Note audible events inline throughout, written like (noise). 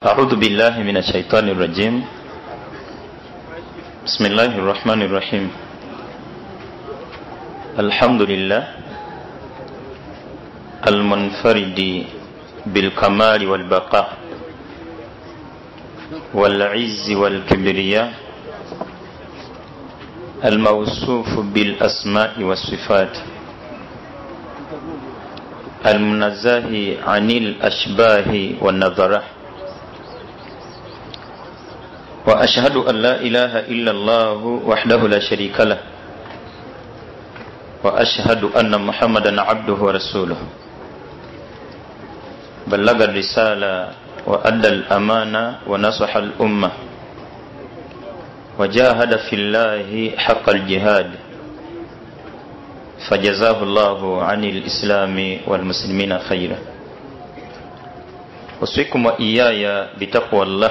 أعوذ بالله من الشيطان الرجيم بسم الله الرحمن الرحيم الحمد لله المنفرد بالكمال والبقاء والعز والكبرياء الموصوف بالأسماء والصفات المنزه عن الأشباه والنظره وأشهد أن لا إله إلا الله وحده لا شريك له وأشهد أن محمدا عبده ورسوله بلغ الرسالة وأدى الأمانة ونصح الأمة وجاهد في الله حق الجهاد فجزاه الله عن الإسلام والمسلمين خيرا أوصيكم وإياي بتقوى الله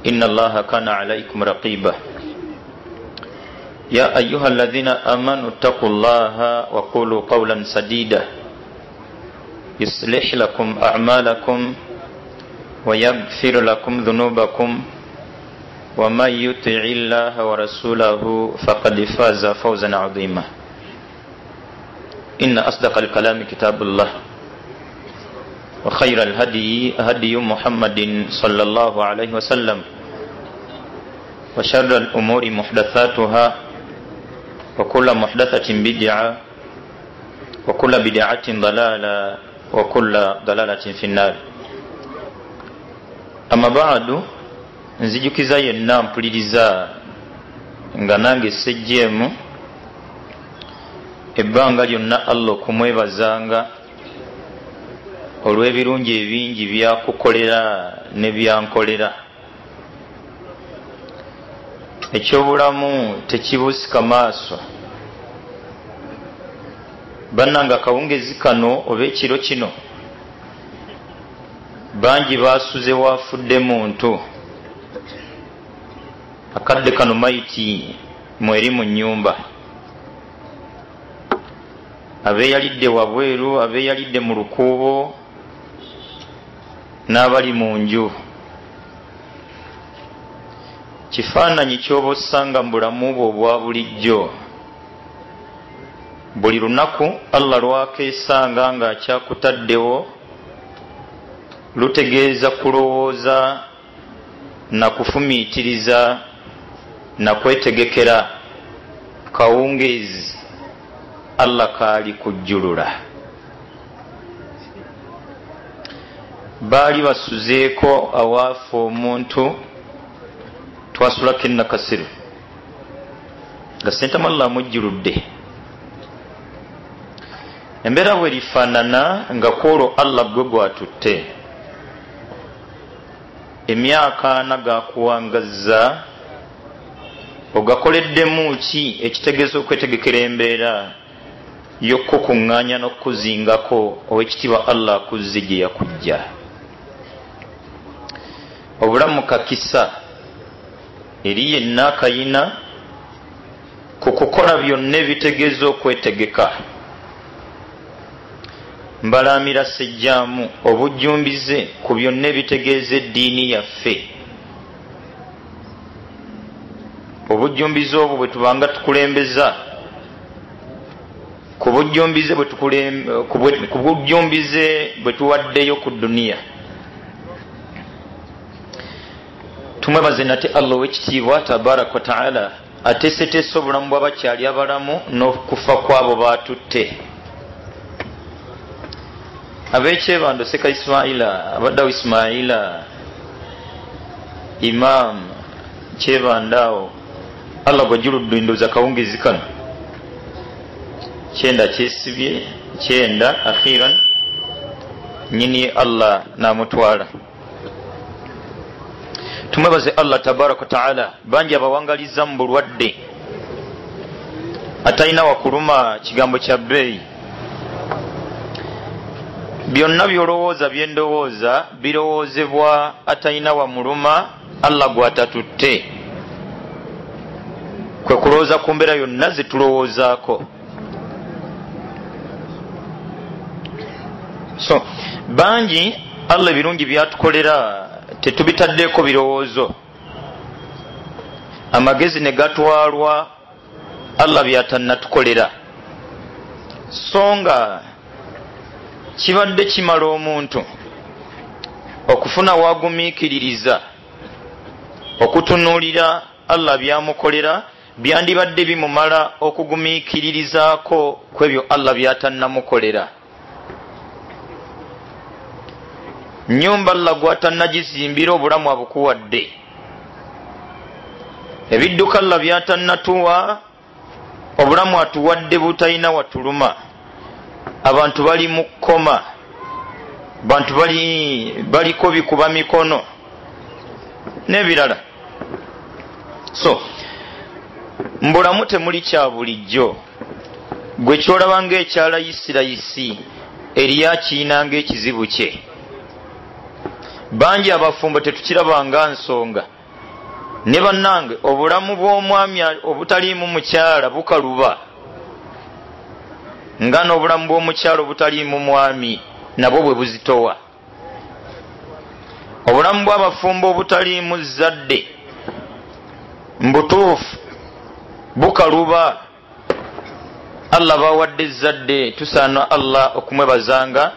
إن الله كان عليكم رقيبا. يا أيها الذين آمنوا اتقوا الله وقولوا قولا سديدا. يصلح لكم أعمالكم ويغفر لكم ذنوبكم. ومن يطع الله ورسوله فقد فاز فوزا عظيما. إن أصدق الكلام كتاب الله. وخير الهدي هدي محمد صلى الله عليه وسلم. وشر الأمور محدثاتها وكل محدثة بدعة وكل بدعة ضلالة وكل ضلالة في النار. أما بعد nzijukiza yenna mpuliriza nga nange sejjeemu ebbanga lyonna allah okumwebazanga olw'ebirungi ebingi byakukolera ne byankolera. Ekyobulamu tekibusika maaso. Bannanga akawungezi kano oba ekiro kino bangi basuze wafudde muntu. Akadde kano maiti mweri mu nyumba abeeyalidde wabweru abeeyalidde mu lukuubo n'abali mu nju. Kifaananyi kyoba osanga mu bulamu bwe obwa bulijjo. Buli lunaku allah lwakeesanga ng'akyakutaddewo lutegeeza kulowooza na kufumiitiriza na kwetegekera kawungeezi allah kaali kujjulula baali basuzeeko awaafu omuntu twasulako enakasiru nga sentamu allah amujjuludde. Embeera bwe lifaanana nga kwolwo allah gwe gwatutte. Emyaka ana gakuwangazza ogakoleddemu ki ekitegeeza okwetegekera embeera y'okukuŋŋaanya n'okuzingako owekitiibwa allah akuzze gye yakujja obulamu kakisa eri yenna akayina ku kukola byonna ebitegeeza okwetegeka. Mbalaamira sejjaamu obujjumbize ku byonna ebitegeeza eddiini yaffe. Obujjumbize obwo bwe tubanga tukulembeza ku bujjumbize bwe tuwaddeyo ku duniya tumwebaze nate allah owekitiibwa tabaraka wataala ateeseteese obulamu bw'abakyali abalamu n'okufa kwabo batutte abekyebando seka isimaila abaddawo isimaila imam kyebandaawo allah gwajjuludde ndoza kawungezi kano. Kyenda kyesibye kyenda akhiran nyini allah namutwala tumwebaze allah tabaraka wataala bangi abawangaliza mu bulwadde. Atalina wakuluma kigambo kya bbeeyi. Byonna byolowooza byendowooza birowoozebwa atalina wamuluma allah gwatatutte. Kwe kulowooza ku mbeera yonna zetulowoozaako so bangi allah ebirungi byatukolera tetubitaddeeko birowoozo. Amagezi ne gatwalwa allah byatannatukolera. So nga kibadde kimala omuntu okufuna wagumiikiririza okutunuulira allah byamukolera byandibadde bimumala okugumiikiririzaako ku ebyo allah byatannamukolera nyumba allah gwatannagizimbira obulamu abukuwadde. Ebidduka allah byatannatuwa obulamu atuwadde butalina watuluma. Abantu bali mu kkoma bantu bali baliko bikuba mikono n'ebirala. So mbulamu temuli kya bulijjo. Gwe kyolaba ngaekyalayisirayisi eriyakiina ngaekizibu kye bangi abafumbo tetukirabanga nsonga. Ne bannange obulamu bw'omwami obutaliimu mukyala bukaluba. Nga n'obulamu bw'omukyala obutaliimu mwami nabwo bwe buzitowa. Obulamu bw'abafumbo obutaliimu zadde mbutuufu bukaluba. Allah bawadde zadde tusaana allah okumwebazanga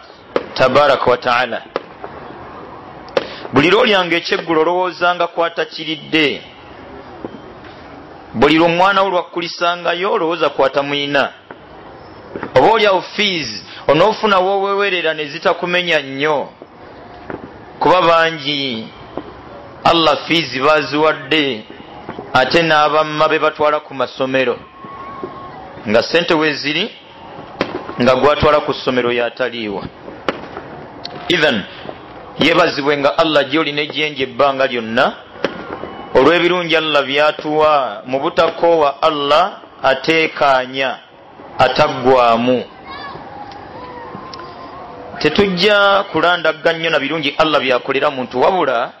tabaraka wataala buli lwolyanga ekyeggulo olowoozanga kwatakiridde. Buli lwomwana wo lwakkulisangayo olowooza kwata mwina oba olyawo fees onoofuna wowewerera ne zitakumenya nnyo. Kuba bangi allah fees baziwadde ate n'abamma be batwala ku masomero. Nga sente weziri nga gwatwala ku ssomero yataliiwa. Ethan yebazibwe nga allah gyolina ejenje ebbanga lyonna olw'ebirungi allah byatuwa mu butakoowa allah ateekaanya ataggwamu tetujja kulandagga nnyo na birungi allah byakolera muntu wabula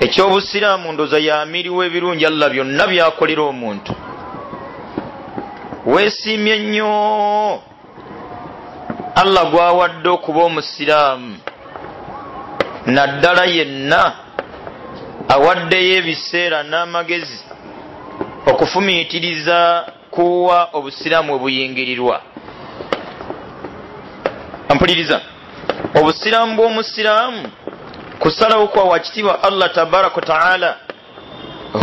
ekyobusiraamu ndoza yamiriwa ebirungi allah byonna byakolera omuntu. Weesiimye nnyo. Allah gwawadde okuba omusiraamu naddala yenna awaddeyo ebiseera n'amagezi okufumiitiriza kuwa obusiraamu webuyingirirwa mpuliriza obusiraamu bw'omusiraamu kusalawo kwa wakitiibwa allah tabaraka wataala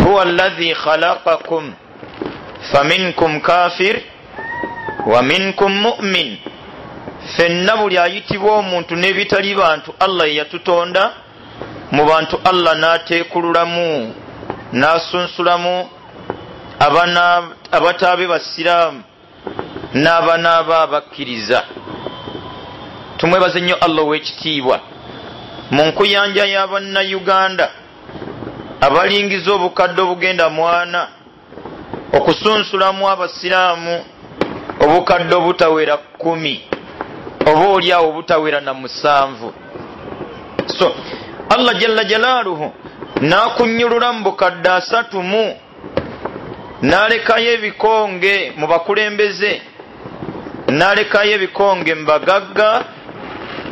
huwa allahi khalaqakum faminkum kafir wa minkum mumin fenna buli ayitibwa omuntu n'ebitali bantu allah yeyatutonda mu bantu allah n'ateekululamu n'asunsulamu abataabe basiraamu n'abanaaba abakkiriza tumwebaze nnyo allah ow'ekitiibwa. Mu nkuyanja y'abannayuganda abalingiza obukadde obugenda mwana okusunsulamu abasiraamu obukadde obutawera kumi oba oliawo obutawera na musanvu. So allah jalla jalaaluhu n'akunyulula mu bukadde asatu mu n'alekayo ebikonge mu bakulembeze n'alekayo ebikonge mu bagagga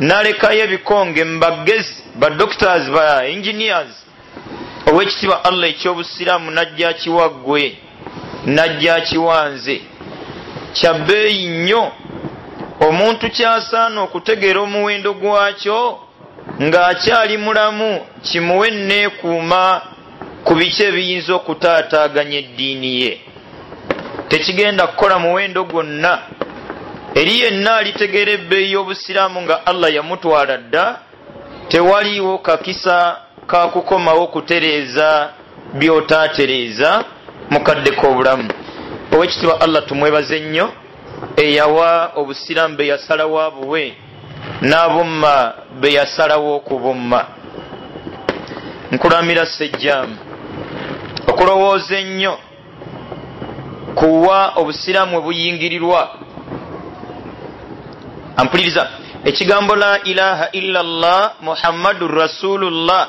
n'alekayo ebikonge mu bagezi ba doctors ba engineers. Owekitiibwa allah ekyobusiraamu najja kiwaggwe najja kiwanze. Kyabbeeyi nnyo omuntu kyasaana okutegeera omuwendo gwakyo ng'akyali mulamu kimuwe neekuuma ku biki ebiyinza okutaataaganya eddiini ye. Tekigenda kukola muwendo gwonna. Eri yenna alitegeera ebbeeyi y'obusiraamu nga allah yamutwala dda tewaliiwo kakisa kakukomawo kutereeza byotaatereeza mukadde k'obulamu. Owekitiibwa allah tumwebaze nnyo eyawa obusiraamu be yasalawo abuwe n'abumma be yasalawo okubumma. Nkulamira sejjaamu okulowooza ennyo kuwa obusiraamu webuyingirirwa ampuliriza ekigambo la ilaha illa llah muhammadu rasulullah.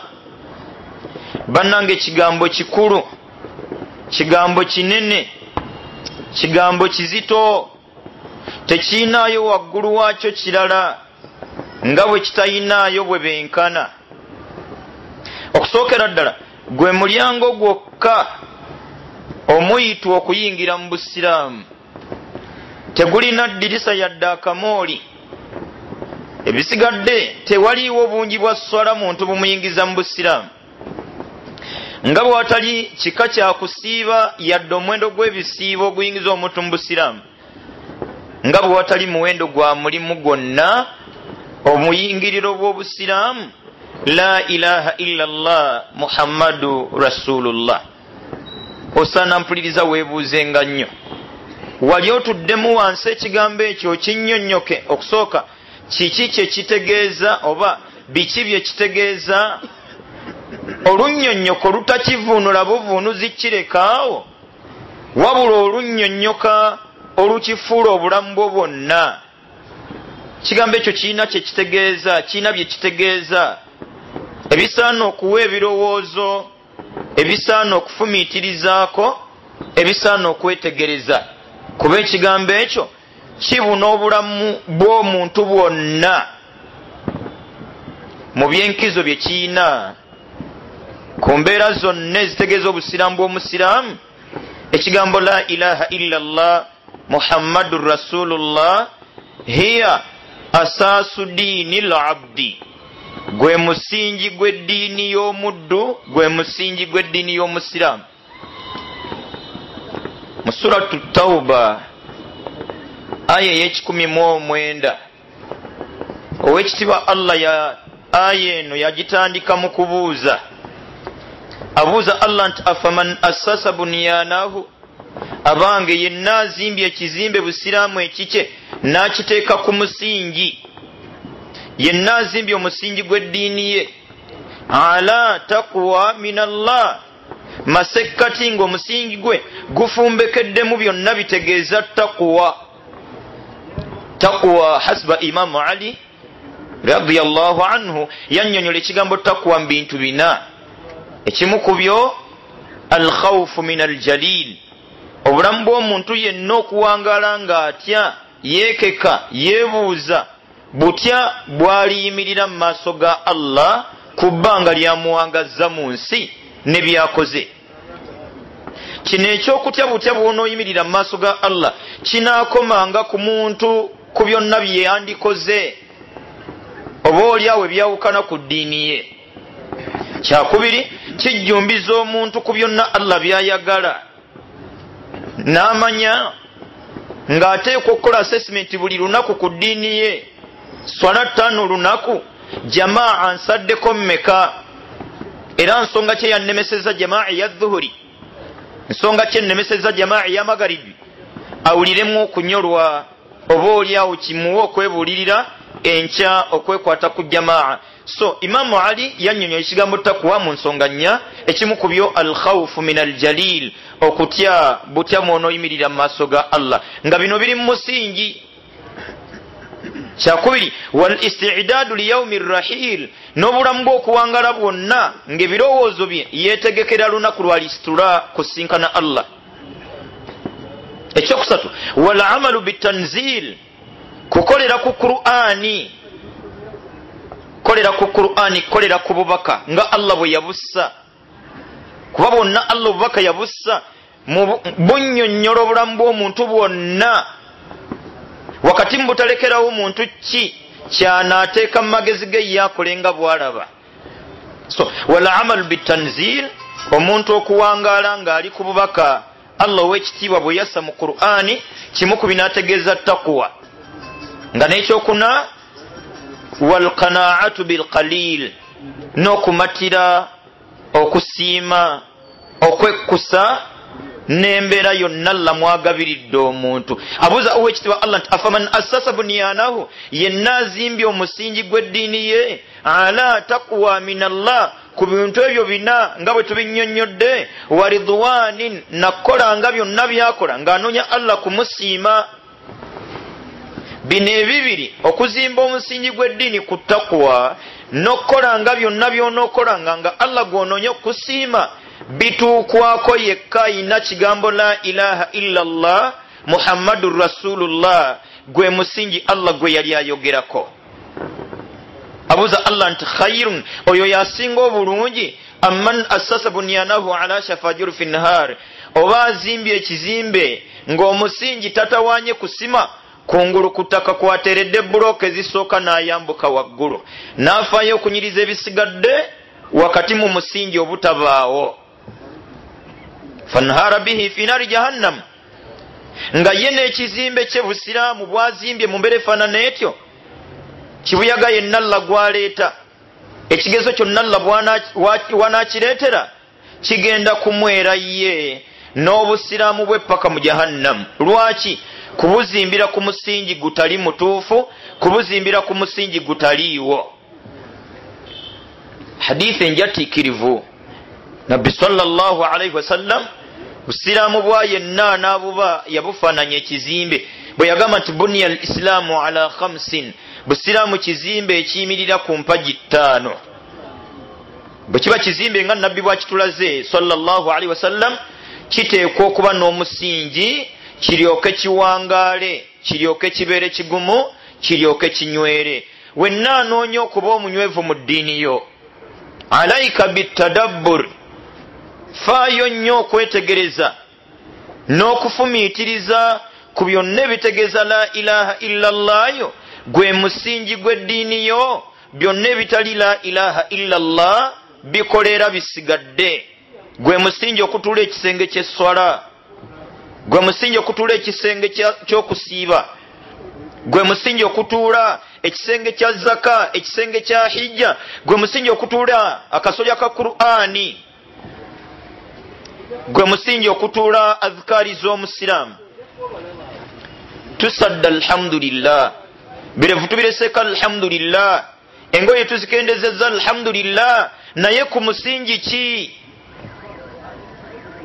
Bannanga ekigambo kikulu kigambo kinene kigambo kizito tekiinaayo waggulu waakyo kirala nga bwe kitayinaayo bwe benkana. Okusookera ddala gwe mulyango gwokka omuyitwa okuyingira mu busiraamu tegulina ddirisa yadde akamooli. Ebisigadde tewaliiwo bungi bwa swala muntu bumuyingiza mu busiraamu. Nga bwe watali kika kyakusiiba yadde omuwendo gw'ebisiibo oguyingiza omuntu mu busiraamu nga bwe watali muwendo gwa mulimu gwonna omuyingiriro bw'obusiraamu. La ilaha illa llah muhammadu rasulullah. Osaana mpuliriza weebuuzenga nnyo. Wali otuddemu wansi ekigambo ekyo kinnyonnyoke okusooka kiki kyekitegeeza oba biki byekitegeeza olunnyonnyoko lutakivuunula buvuunuzi kirekaawo wabula olunnyonnyoka olukifuula obulamu bwo bwonna. Kigambo ekyo kirina kyekitegeeza kirina byekitegeeza ebisaana okuwa ebirowoozo ebisaana okufumiitirizaako ebisaana okwetegereza. Kuba ekigambo ekyo kibuna obulamu bw'omuntu bwonna. Mu byenkizo bye kiina ku mbeera zonna ezitegeeza obusiraamu bw'omusiraamu ekigambo la ilaha illa llah muhammadu rasulullah hiya asaasu diini labdi gwe musingi gw'eddiini y'omuddu gwe musingi gw'eddiini y'omusiraamu mu suratu tauba aya ey'ekikumi mu omwenda owekitiibwa allah ya aya eno yagitandika mu kubuuza. Abuuza allah nti afaman assasa bunyanahu abange yenna azimbye ekizimbe busiraamu ekikye n'akiteeka ku musingi. Yenna azimbye omusingi gw'eddiini ye. Ala taqwa min allah masekkati ng'omusingi gwe gufumbekeddemu byonna bitegeeza takuwa takuwa hasiba imamu ali radiallahu anhu yannyonnyola ekigambo takuwa mu bintu bina. Ekimu ku byo alkhawfu min aljalil obulamu bw'omuntu yenna okuwangaala ng'atya yeekeka yeebuuza butya bwaliyimirira mu maaso ga allah ku bbanga lyamuwangazza mu nsi ne byakoze? Kino ekyokutya butya bwonooyimirira mu maaso ga allah kinaakomanga ku muntu ku byonna byeyandikoze oba oliawo ebyawukana ku ddiini ye? Kyakubiri kijjumbiza omuntu ku byonna allah byayagala n'amanya ng'ateekwa okukola assessment buli lunaku ku ddiini ye swala ttaano olunaku jamaa nsaddeko mmeka? Era nsonga kye yannemeseza jamaa eya dhuhuri nsonga kye nnemeseza jamaa eya magaribi awuliremu okunyolwa oba oliawo kimuwe okwebuulirira enkya okwekwata ku jamaa. So imamu ali yannyonnyola ekigambo takuwa mu nsonga nnya ekimu ku byo alkhawfu min aljalil okutya butya mwonoyimirira mu maaso ga allah. Nga bino biri mu musingi. Kyakubiri wal istidaadu liyaumi rrahil. N'obulamu bw'okuwangala bwonna ng'ebirowoozo bye yeetegekera lunaku lwa lisitula kusinkana allah. Ekyokusatu wal amalu bitanzil. Kukolera ku qur'ani. Kolera ku qur'ani kolera ku bubaka. Nga allah bwe yabussa kuba bwonna allah obubaka yabussa bunnyonnyola obulamu bw'omuntu bwonna. Wakati mubutalekerawo muntu ki? Kyanaateeka mu magezi ge yakolenga bwalaba. So wal amalu bitanzil omuntu okuwangaala ng'ali ku bubaka allah ow'ekitiibwa bwe yassa mu qur'ani kimu ku binaategeeza takuwa nga n'ekyokuna walqanaatu bilqalil n'okumatira okusiima okwekkusa n'embeera yonna lamwagabiridde omuntu. Abuuza owekitiibwa allah nti afaman assasa bunyanahu? Yenna azimbye omusingi gw'eddiini ye. Ala taqwa min allah ku bintu ebyo bina nga bwe tubinnyonnyodde wa ridwanin nakukola nga byonna byakola ng'anoonya allah kumusiima. Bino ebibiri okuzimba omusingi gw'eddiini ku takuwa n'okukola nga byonna by'onookolanga nga allah gw'onoonya okusiima bituukwako yekka ayina kigambo la ilaha illa llah muhammadun rasulullah gwe musingi allah gwe yali ayogerako. Abuuza allah nti khairun oyo yasinga obulungi amman assasa bunyanahu ala shafa jurfi nahar oba azimbye ekizimbe ng'omusingi tatawanye kusima kungulu ku ttaka kwateredde bulooka ezisooka n'ayambuka waggulu. N'afaayo okunyiriza ebisigadde wakati mu musingi obutabaawo. Fanhara bihi fi naari jahannamu nga ye n'ekizimbe kye busiraamu bwazimbye mu mbeera efaanana etyo kibuyaga yenna alla gwaleeta. Ekigezo kyonna alla wanakireetera kigenda kumwera ye n'obusiraamu bwe paka mu jahannamu lwaki kubuzimbira ku musingi gutali mutuufu kubuzimbira ku musingi gutaliiwo. Hadithi enjatiikirivu. Nabbi salllah alaihi wasallam busiraamu bwa yenna n'abuba yabufaananya ekizimbe bwe yagamba nti buniya al islaamu ala khamsin. Busiraamu kizimbe ekiyimirira ku mpagi ttaano. Bwe kiba kizimbe nga nabbi bwakitulaze salllah alaihi wasallam kiteekwa okuba n'omusingi kiryoke kiwangaale kiryoke kibeere kigumu kiryoke kinywere wenna anoonya okuba omunywevu mu ddiini yo. Alaika bitadabbur. Faayo nnyo okwetegereza n'okufumiitiriza ku byonna ebitegeeza la ilaha illa llayo gwe musingi gw'eddiini yo. Byonna ebitali la ilaha illa llah bikolera bisigadde. Gwe musingi okutuula ekisenge ky'esswala gwe musingi okutuula ekisenge ky'okusiiba. Gwe musingi okutuula ekisenge kya zaka ekisenge kya hijja. Gwe musingi okutuula akasolya ka qur'ani. Gwe musingi okutuula azikaari z'omusiraamu. Tusadda alhamdulillah. Birevu tubireseko alhamdulillah. Engoye tuzikendezeza alhamdulillah. Naye ku musingi ki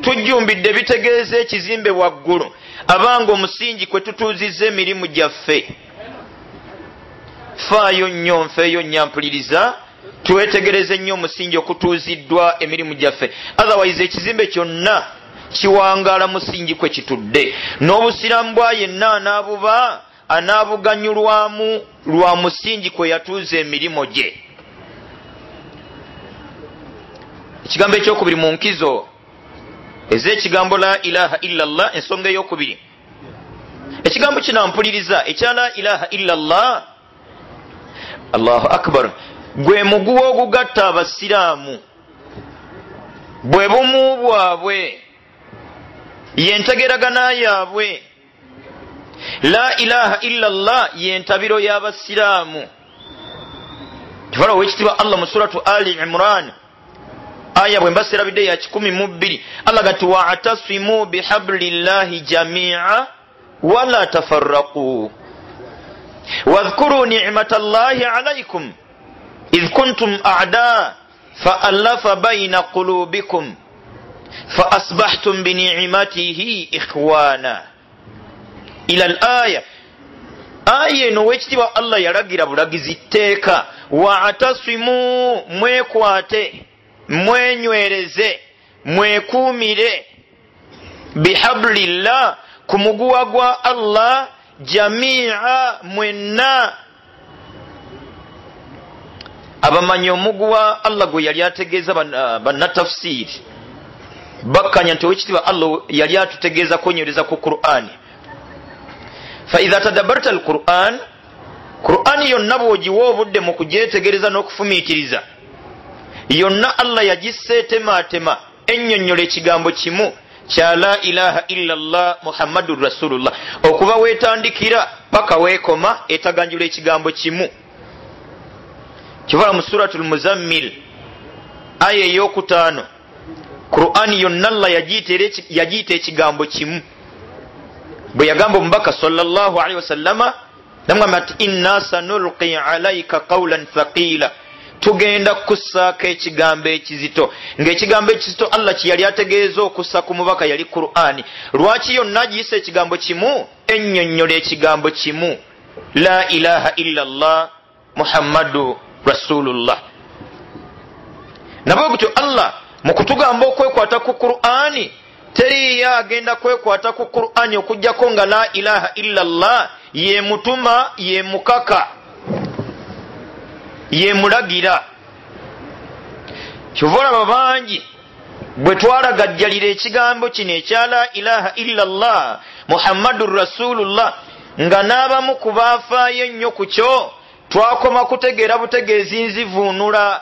tujjumbidde bitegeeza ekizimbe waggulu. Abanga omusingi kwe tutuuziza emirimu gyaffe. Faayo nnyo nfeeyo nyampuliriza twetegereze nnyo omusingi okutuuziddwa emirimu gyaffe. Otherwise ekizimbe kyonna kiwangaala musingi kwe kitudde. N'obusiramu bwa yenna anaabuba anaabuganyulwamu lwa musingi kwe yatuuza emirimu gye. Ekigambo ekyokubiri mu nkizo ez'ekigambo la ilaha illa llah ensonga eyokubiri. Ekigambo kinampuliriza ekya la ilaha illa llah allahu akbar gwe muguwa ogugatta abasiraamu bwe bumu bwabwe yentegeragana yaabwe. La ilaha illa llah yentabiro y'abasiraamu. Kifala owekitiibwa allah mu suratu ali imran aya bwe mbaserabidde ya kikumi mu bbiri allah gati watasimu bihablillahi jamia wala tafaraquu wadhkuru nicmata llahi alaikum idh kuntum ada faallafa baina qulubikum. Faasbahtum binicmatihi ikhwana. Ila al aya eno owekitiibwa allah yalagira bulagizi tteeka. Watasimu mwekwate mwenywereze mwekuumire bihablillah ku muguwa gwa allah jamia mwenna. Abamanyi omuguwa allah gwe yali ategeeza bannatafsiri bakkanya nti owekitiibwa allah yali atutegeeza kwenywereza ku qur'ani faidha tadabbarta alquran qur'ani yonna bw'ogiwa obudde mu kugyetegereza n'okufumiitiriza yonna allah yagiseetemaatema ennyonnyola ekigambo kimu kya la ilaha illa llah muhammadun rasulullah. Okuba weetandikira paka weekoma etaganjula ekigambo kimu. Kivala mu suratu lmuzammil aya eyokutaano. Qur'ani yonna allah yagiyita ekigambo kimu. Bwe yagamba omubaka salllah alaihi wasallama namugamba nti inna sanulqi alaika qawlan thaqila tugenda kukussaako ekigambo ekizito. Ng'ekigambo ekizito allah kyeyali ategeeza okussa ku mubaka yali qur'ani lwaki yonna giyisa ekigambo kimu? Ennyonnyola ekigambo kimu. La ilaha illa llah muhammadu rasulullah. Nabwe gutyo allah mu kutugamba okwekwata ku qur'ani teriyo agenda kwekwata ku qur'ani okugjako nga la ilaha illa llah ye mutuma ye mukaka ye mulagira. Kyova olaba bangi bwe twalagajjalira ekigambo kino ekya la ilaha illa llah muhammadun rasulullah nga n'abamu ku baafaayo ennyo ku kyo twakoma kutegeera butegeezi nzivuunula.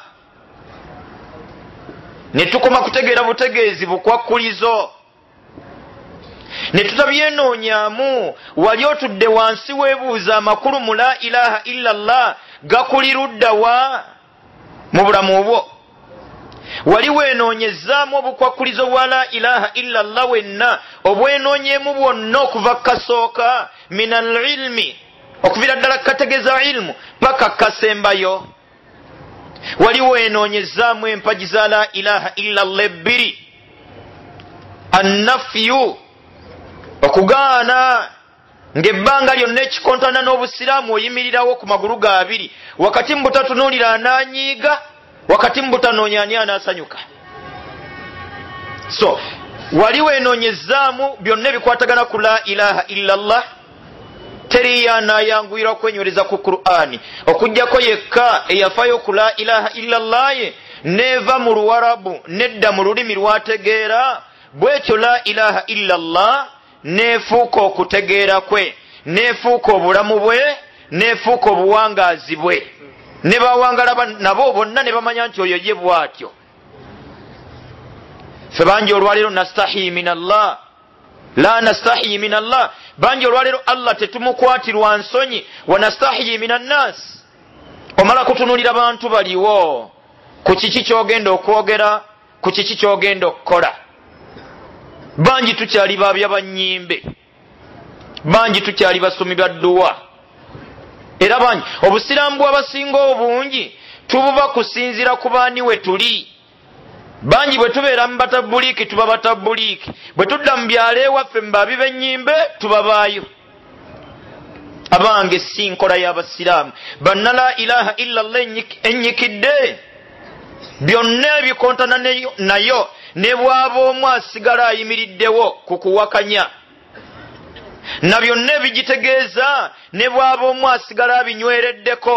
Ne tukoma kutegeera butegeezi bukwakkulizo ne tutabyenoonyaamu wali otudde wansi weebuuza amakulu mu la ilaha illa llah gakuliruddawa mu bulamu bwo. Wali weenoonyezaamu obukwakkulizo bwa la ilaha illa llah wenna obwenoonyeemu bwonna okuva kasooka min alilmi okuvira ddala kategeeza ilmu paka kasembayo. Wali weenoonyezaamu empagi za la ilaha illa llah ebbiri. Annafyu okugaana ng'ebbanga lyonna ekikontana n'obusiraamu oyimirirawo ku magulu ga abiri wakati mu butatunuulira ananyiiga wakati mu butanoonya ani anaasanyuka? So wali weenoonyezaamu byonna ebikwatagana ku la ilaha illa llah teriyo anaayanguyira okwenywereza ku qur'ani. Okugjako yekka eyafaayo ku la ilaha illa llaye neeva mu luwarabu nedda mu lulimi lwategeera bwetyo la ilaha illa llah neefuuka okutegeera kwe. Neefuuka obulamu bwe. Neefuuka obuwangaazi bwe. Ne bawangala nabo bonna ne bamanya nti oyo ye bw'atyo. Fe bangi olwaleero nastahi min allah la nastahi min allah bangi olwaleero allah tetumukwatirwa nsonyi. Wanastahiyi min annaasi omala kutunulira bantu baliwo. Ku kiki kyogenda okwogera? Ku kiki kyogenda okukola bangi tukyali babya banyimbe bangi tukyali basomi ba dduwa. Era bangi obusiraamu bwabasinga obungi tububa kusinzira ku baani we tuli. Bangi bwe tubeera mu batabuliiki tuba batabuliiki. Bwe tudda mu byalo ewaffe mu babi b'ennyimbe tubabaayo. Abange si nkola y'abasiraamu banna la ilaha illa llah ennyikidde. Byonna ebikontana nayo ne bwaba omu asigala ayimiriddewo ku kuwakanya. Na byonna ebigitegeeza ne bwaba omu asigala abinywereddeko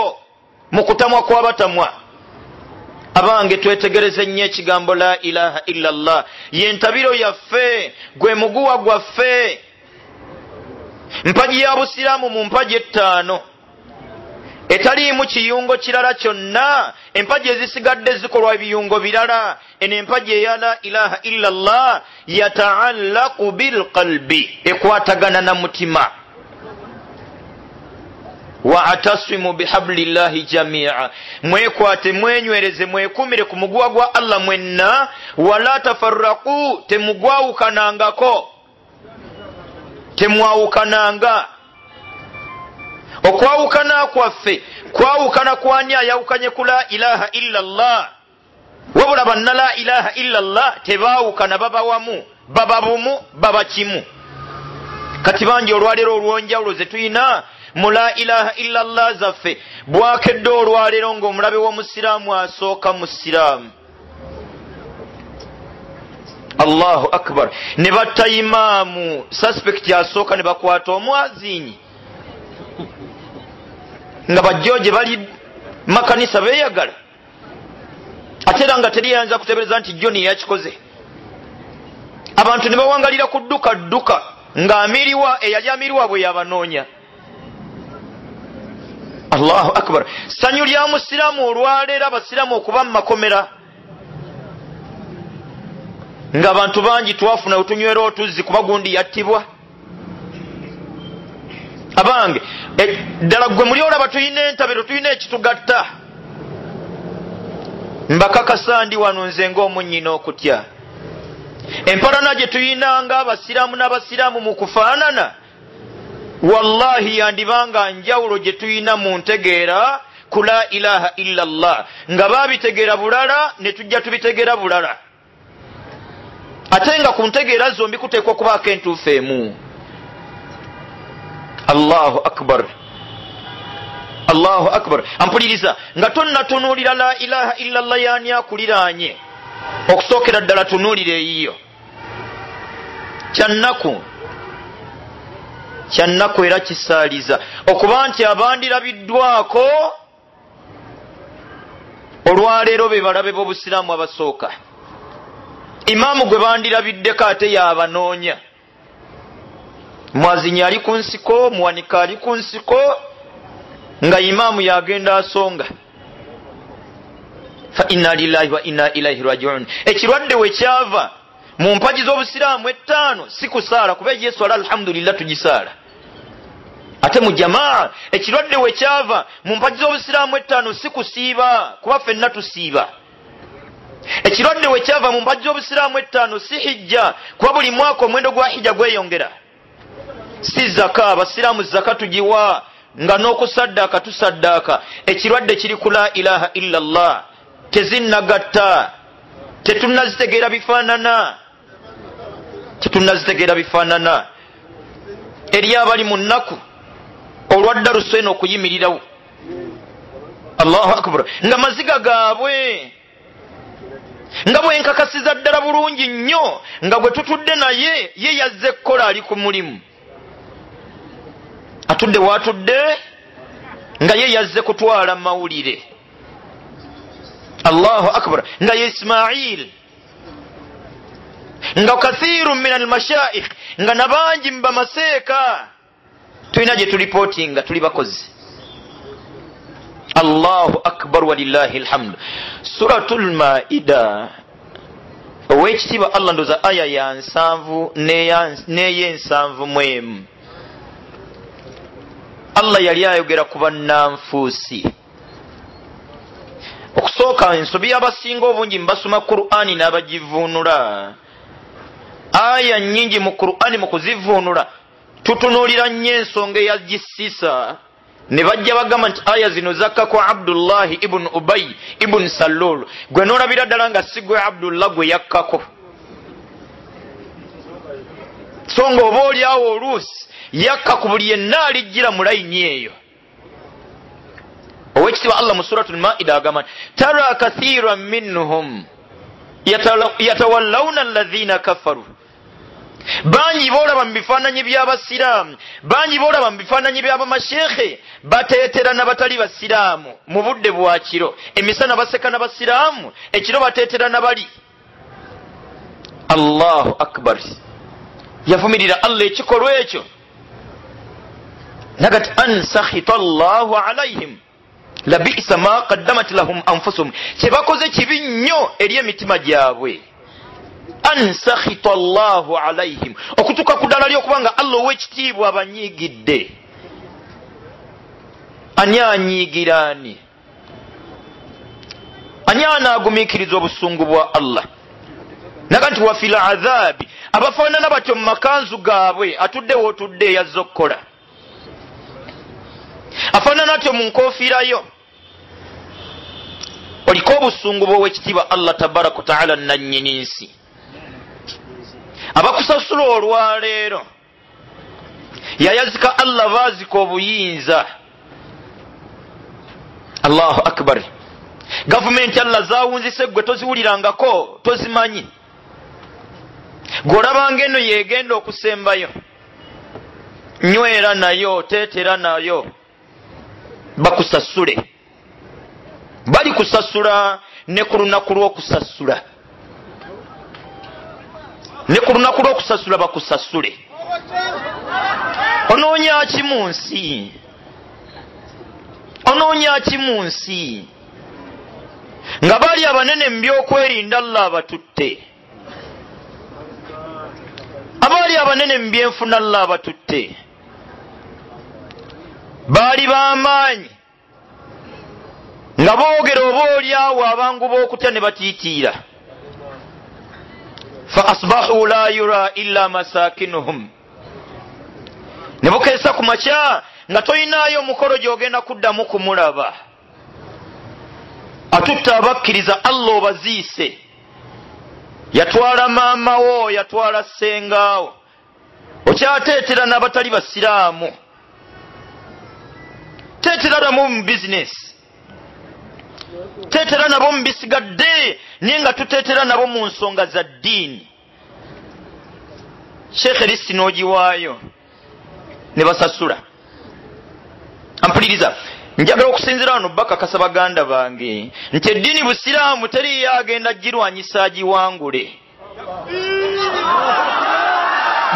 mu kutamwa kw'abatamwa. Abange twetegereze nnyo ekigambo la ilaha illa llah yentabiro yaffe gwe muguwa gwaffe. Mpagi ya busiraamu mu mpagi ettaano etaliimu kiyungo kirala kyonna. Empagi ezisigadde zikolwa ebiyungo birala. Eno empagi eya la ilaha illa llah yataallaqu bilqalbi ekwatagana na mutima. Waatasimu bihablillahi jamia. Mwekwate mwenywereze mwekumire ku muguwa gwa allah mwenna. Wala tafarraku temugwawukanangako. Temwawukananga okwawukana kwaffe kwawukana kwani ayawukanye ku la ilaha illa llah wabula banna la ilaha illa llah tebaawukana baba wamu baba bumu baba kimu. Kati bangi olwaleero olwonjawulo zetulina mu la ilaha illa llah zaffe bwakedde olwaleero ng'omulabe w'omusiraamu asooka mu siraamu. Allahu akbar. Ne batta imaamu suspect asooka ne bakwata omwazinyi nga bajjoje bali makanisa beeyagala. Ate era nga teriyinza kutebereza nti joni yakikoze. Abantu ne bawangalira ku dduka dduka ng'amiriwa eyali amiriwa bwe yabanoonya. Allahu akbar. Ssanyu lya musiraamu olwaleero abasiraamu okuba mu makomera. Ng'abantu bangi twafuna wetunywera otuzzi kuba gundi yattibwa abange. Ddala gwe muli olaba tulina entabiro tulina ekitugatta. Mbakakasa ndi wano nze ng'omunnyina okutya empalana gye tulina nga abasiraamu n'abasiraamu mu kufaanana wallahi yandibanga njawulo gye tulina mu ntegeera ku la ilaha illa llah nga babitegeera bulala ne tujja tubitegeera bulala. Ate nga ku ntegeera zombi kuteekwa okubaako entuufu emu allahu akbar. Allahu akbar. Ampuliriza nga tonnatunuulira la ilaha illa llah yaani akuliraanye. Okusookera ddala tunuulira eyiyo. Kyannaku kyannaku era kisaaliza. Okuba nti abandirabiddwako olwaleero be balabe b'obusiraamu abasooka. Imaamu gwe bandirabiddeko ate yabanoonya mwazinyi ali ku nsiko muwanika ali ku nsiko nga imaamu yagenda asonga. Fa inna lillahi wa inna ilaihi rajiun. Ekirwadde wekyava mu mpagi z'obusiraamu ettaano si kusaala kuba egyeswala alhamdulillah tugisaala. Ate mu jamaa ekirwadde wekyava mu mpagi z'obusiraamu ettaano si kusiiba kuba ffenna tusiiba. Ekirwadde wekyava mu mpagi z'obusiraamu ettaano si hijja kuba buli mwaka omwendo gwa hijja gweyongera si zaka abasiraamu zaka tugiwa nga n'okusaddaaka tusaddaaka. Ekirwadde kiri ku la ilaha illa llah tezinnagatta tetunnazitegeera bifaanana tetunnazitegeera bifaanana. Eri abali mu nnaku olwaddaluso eno okuyimirirawo. Allahu akbar. Nga maziga gaabwe nga bwenkakasiza ddala bulungi nnyo nga bwe tutudde naye ye yazze kukola ali ku mulimu atudde waatudde nga ye yazze kutwala mawulire. Allahu akbar. Nga ye ismail. Nga kathiru min almashaikh nga nabangi mubamaseeka tulina gye tulipootinga tuli bakozi. Allahu akbar walillahi lhamdu suratu lmaida owekitiibwa allah ndoza aya ya nsanvu n'ey'ensanvu mu emu allah yali ayogera ku bannanfuusi. Okusooka ensobi abasinga obungi mubasoma qur'ani n'abagivuunula. Aya nyingi mu qur'ani mu kuzivuunula tutunuulira nnyo ensonga eyagisiisa. Ne bajja bagamba nti aya zino zakka ku abdullahi ibuni ubayi ibuni salul. Gwe noolabira ddala nga si gwe abdullah gwe yakkako. So nga oba oli awo oluusi yakka ku buli yenna alijjira mu layini eyo. Owekitiibwa allah mu suratu lmaida agamba nti tara kathiran minhum yatawallawuna alladhina kafaru. Bangi boolaba mu bifaananyi by'abasiraamu bangi boolaba mu bifaananyi by'abamashekhe bateetera nabatali basiraamu mu budde bwa kiro. Emisana baseka n'abasiraamu ekiro bateetera nabali allahu akbar. Yavumirira allah ekikolwa ekyo nagati an sakhita allahu alaihim labisa ma qaddamat lahum anfusuhum kyebakoze kibi nnyo eri emitima gyabwe an sakhita allahu alaihim okutuuka ku ddala lyokuba nga allah ow'ekitiibwa abanyiigidde ani anyiigira ani anaagumiikiriza obusungu bwa allah naga nti wafi ladhaabi abafaanana batyo mu makanzu gaabwe atuddewo otudde eyazza okukola afaanana atyo mu nkofiirayo oliko obusungu bw'owekitiibwa allah tabaraka wataala nannyini nsi abakusasula olwaleero yayazika allah baazika obuyinza. Allahu akbar. Gavumenti allah zawunzise gwe toziwulirangako tozimanyi. Gweolabanga eno yegenda okusembayo nywera nayo teetera nayo bakusasule bali kusasula ne ku lunaku lw'okusasula ne ku lunaku lw'okusasula bakusasule onoonya ki mu nsi? Onoonya ki mu nsi? Nga baali abanene mu byokwerinda allah abatutte. Abaali abanene mu byenfuna allah abatutte baali b'amaanyi nga boogera oba oli awo abangu b'okutya ne batiitiira. Fa asbahu la yura illa masakinuhum. Ne bukeesa ku makya nga toyinaayo omukolo gy'ogenda kuddamu kumulaba. Atutta abakkiriza allah obaziise. Yatwala maamawo yatwala sengaawo okyateetera n'abatali basiraamu teetera nabo mu bizinesi teetera nabo mu bisigadde naye nga tuteetera nabo mu nsonga za ddiini. Sheekhe lisiti n'ogiwaayo ne basasula. Ampuliriza njagala okusinzira wano bakakasa baganda bange nti eddiini busiraamu teriyo agenda girwanyisa agiwangule.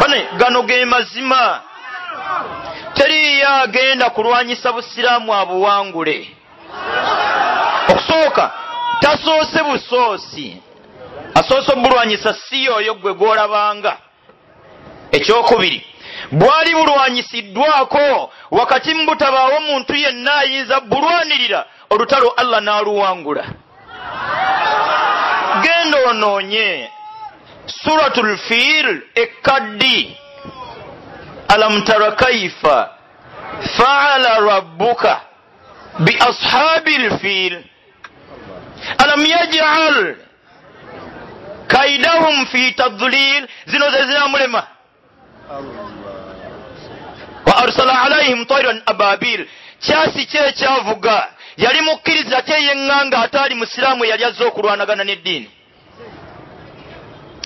Bane gano ge mazima teriyo agenda kulwanyisa busiraamu abuwangule. Okusooka tasoose busoosi. Asoose obulwanyisa si oyo gwe gwolabanga. Ekyokubiri bwali bulwanyisiddwako wakati mubutabaawo muntu yenna ayinza bulwanirira olutalo allah n'aluwangula. Genda onoonye. Suratu lfiil ekkaddi alam tara kaifa faala rabbuka biashabi lfiil alam yajal kaidahum fi tadlil. Zino ze ziramulema wa arsala alaihim tairan ababil. Kyasi kye ekyavuga yali mukkiriza kyeyeŋŋanga ate ali musiraamu yali azze okulwanagana n'eddiini.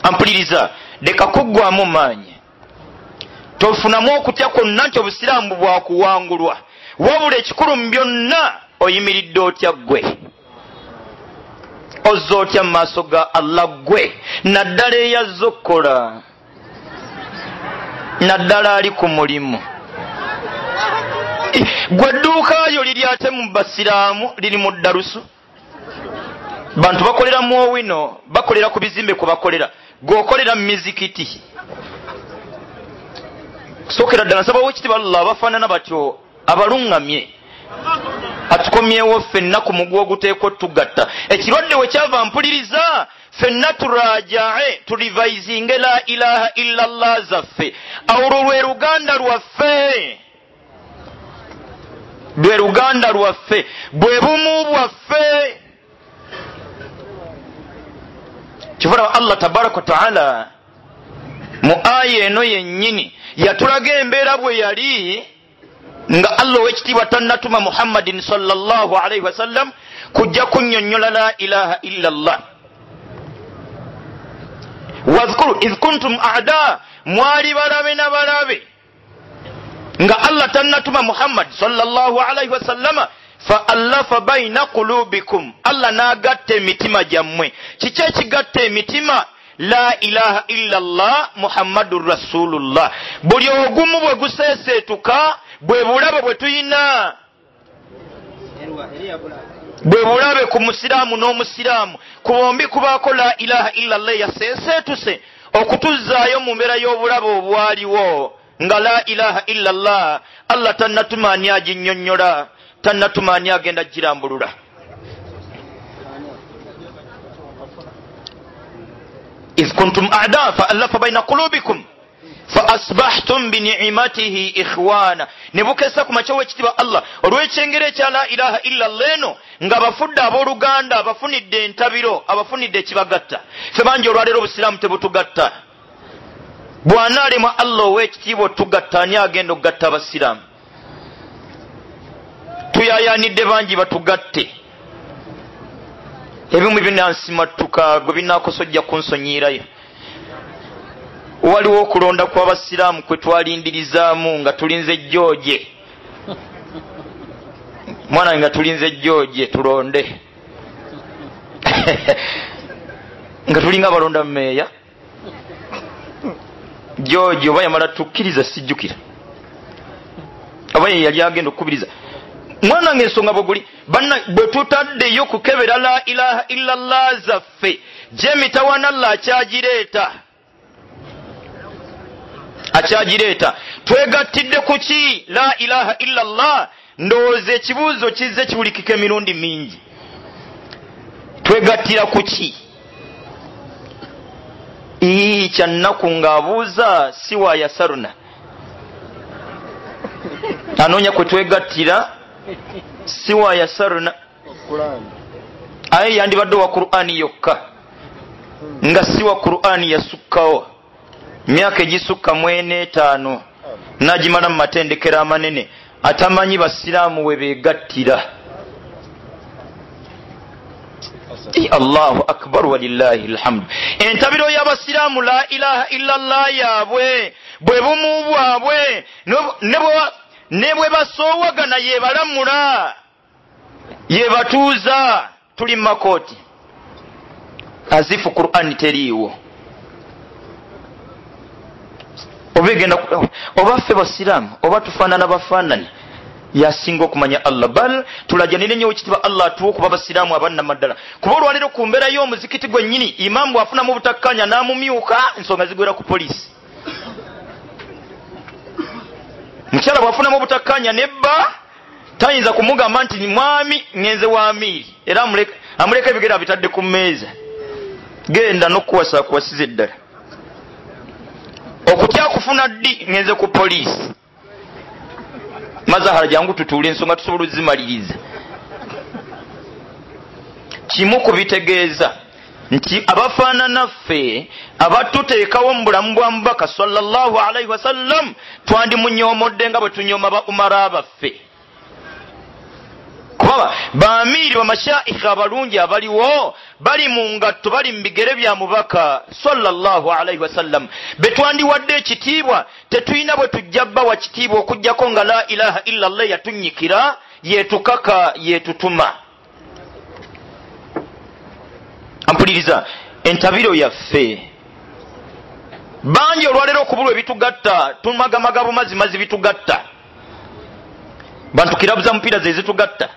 Ampuliriza leka kuggwamu maanyi tofunamu okutya kwonna nti obusiraamu bwakuwangulwa. Wabula ekikulu mu byonna oyimiridde otya ggwe? Ozza otya mu maaso ga allah ggwe? Naddala eyazze okukola naddala ali ku mulimu. Gwe edduukayo liri ate mu basiraamu liri mu ddalusu? Bantu bakolera mu owino bakolera ku bizimbe kwe bakolera. Gweokolera mu mizikiti sookera ddala nsabawo ekitiba allah abafaanana batyo abaluŋŋamye atukomyewo ffenna ku muguwa oguteekwa otugatta. Ekirwadde we kyava mpuliriza ffenna turajae tulivaizinge la ilaha illa llah zaffe. Olwo lwe luganda lwaffe lwe luganda lwaffe bwe bumu bwaffe. Kivulaba allah tabaraka wataala mu aya eno yennyini yatulaga embeera bwe yali nga allah owekitiibwa tannatuma muhammadin salllah alaihi wasallam kujja kunnyonnyola la ilaha illa llah wadhkuru idh kuntum ada mwali balabe na balabe. Nga allah tannatuma muhammad salllah alaihi wasallama fa allafa baina qulubikum. Allah n'agatta emitima gyammwe. Kiki ekigatta emitima la ilaha illa llah muhammadun rasulullah. Buli ogumu bwe guseeseetuka bwe bulabe bwe tuyina. Bwe bulabe ku musiraamu n'omusiraamu. Ku bombi kubaako la ilaha illa llah yaseeseetuse okutuzaayo mu mbeera y'obulabe obwaliwo nga la ilaha illa llah allah tannatumaani aginnyonnyola tannatumaani agenda girambulula إذ كنتم أعداء فألف بين قلوبكم faasbahtum binicimatihi ikhwana ne bukesa ku makya wekitiba allah olw'ekyengero ekya la ilaha illa llah eno nga bafudde abooluganda abafunidde entabiro abafunidde ekibagatta fe bangi olwaleero obusiraamu tebutugatta bw'anaalema allah ow'ekitiibwa otugatta ani agenda okugatta abasiraamu tuyayanidde bangi batugatte ebimu binansimattuka gwe binakosa ojja kunsonyiirayo waliwo okulonda kw'abasiraamu kwe twalindirizaamu nga tulinze jjooje. Mwana nga tulinze jjooje tulonde. (laughs) Nga tulinga abalonda mu meeya jooje oba yamala tukkiriza sijjukira. Oba ye yali agenda okukubiriza mwana nga ensonga bweguli banna bwe tutaddeyo kukebera la ilaha illa llah zaffe gyemitawana allah akyagireeta. Akyagireeta. Twegattidde ku ki? La ilaha illa llah ndowooza ekibuuzo kizze kiwulikika emirundi mingi. Twegattira ku ki? Ii kyannaku ng'abuuza si wayasaruna anoonya kwe twegattira si wayasaruna aye yandibadde wa qur'ani yokka. Nga si wa qur'ani yasukkawo. Myaka egisukka mwenetaano nagimala mu matendekero amanene atamanyi basiraamu we begattira allahu akbar walilahi lhamdu entabiro y'abasiraamu la ilaha illa llah yaabwe bwe bumu bwabwe ne bwe basoowagana yebalamula yebatuuza tuli mumakooti azifu qur'ani teriiwo. Oba egenda oba ffe basiraamu oba tufaanana bafaanani yasinga okumanya allah. Bal tulajanire nyo ekitiibwa allah atuwa okuba basiraamu abannama ddala kuba olwaliro ku mbeera y'omuzikiti gwennyini imaamu bwafunamu obutakkanya n'amumyuka ensonga zigwera ku poliisi mukyala bwafunamu obutakkanya nebba tayinza kumugamba nti mwami ngenze wamiiri era amuleka ebigere abitadde ku mmeeza. Genda nokuwasa kuwasiza eddala. Okutya kufuna ddi ngenze ku poliisi. Mazahara jangu tutuule ensonga tusobola ozimaliriza. Kimu kubitegeeza nti abafaananaffe abatuteekawo mu bulamu bwa mubaka sallallahu alaihi wasallam twandimunyomodde nga bwe tunyoma ba umara baffe kubaba bamiiri bamashaikhi abalungi abaliwo bali mu ngatto bali mu bigere bya mubaka sallallahu alaihi wasallam. Betwandiwadde ekitiibwa tetulina bwe tujja bbawa kitiibwa okugjako nga la ilaha illa llah yatunyikira yetukaka yetutuma ampuliriza entabiro yaffe. Bangi olwaleero okubulwa ebitugatta tumagamaga bumazimazi bitugatta. Bantu kirabuza mupiira ze zitugatta.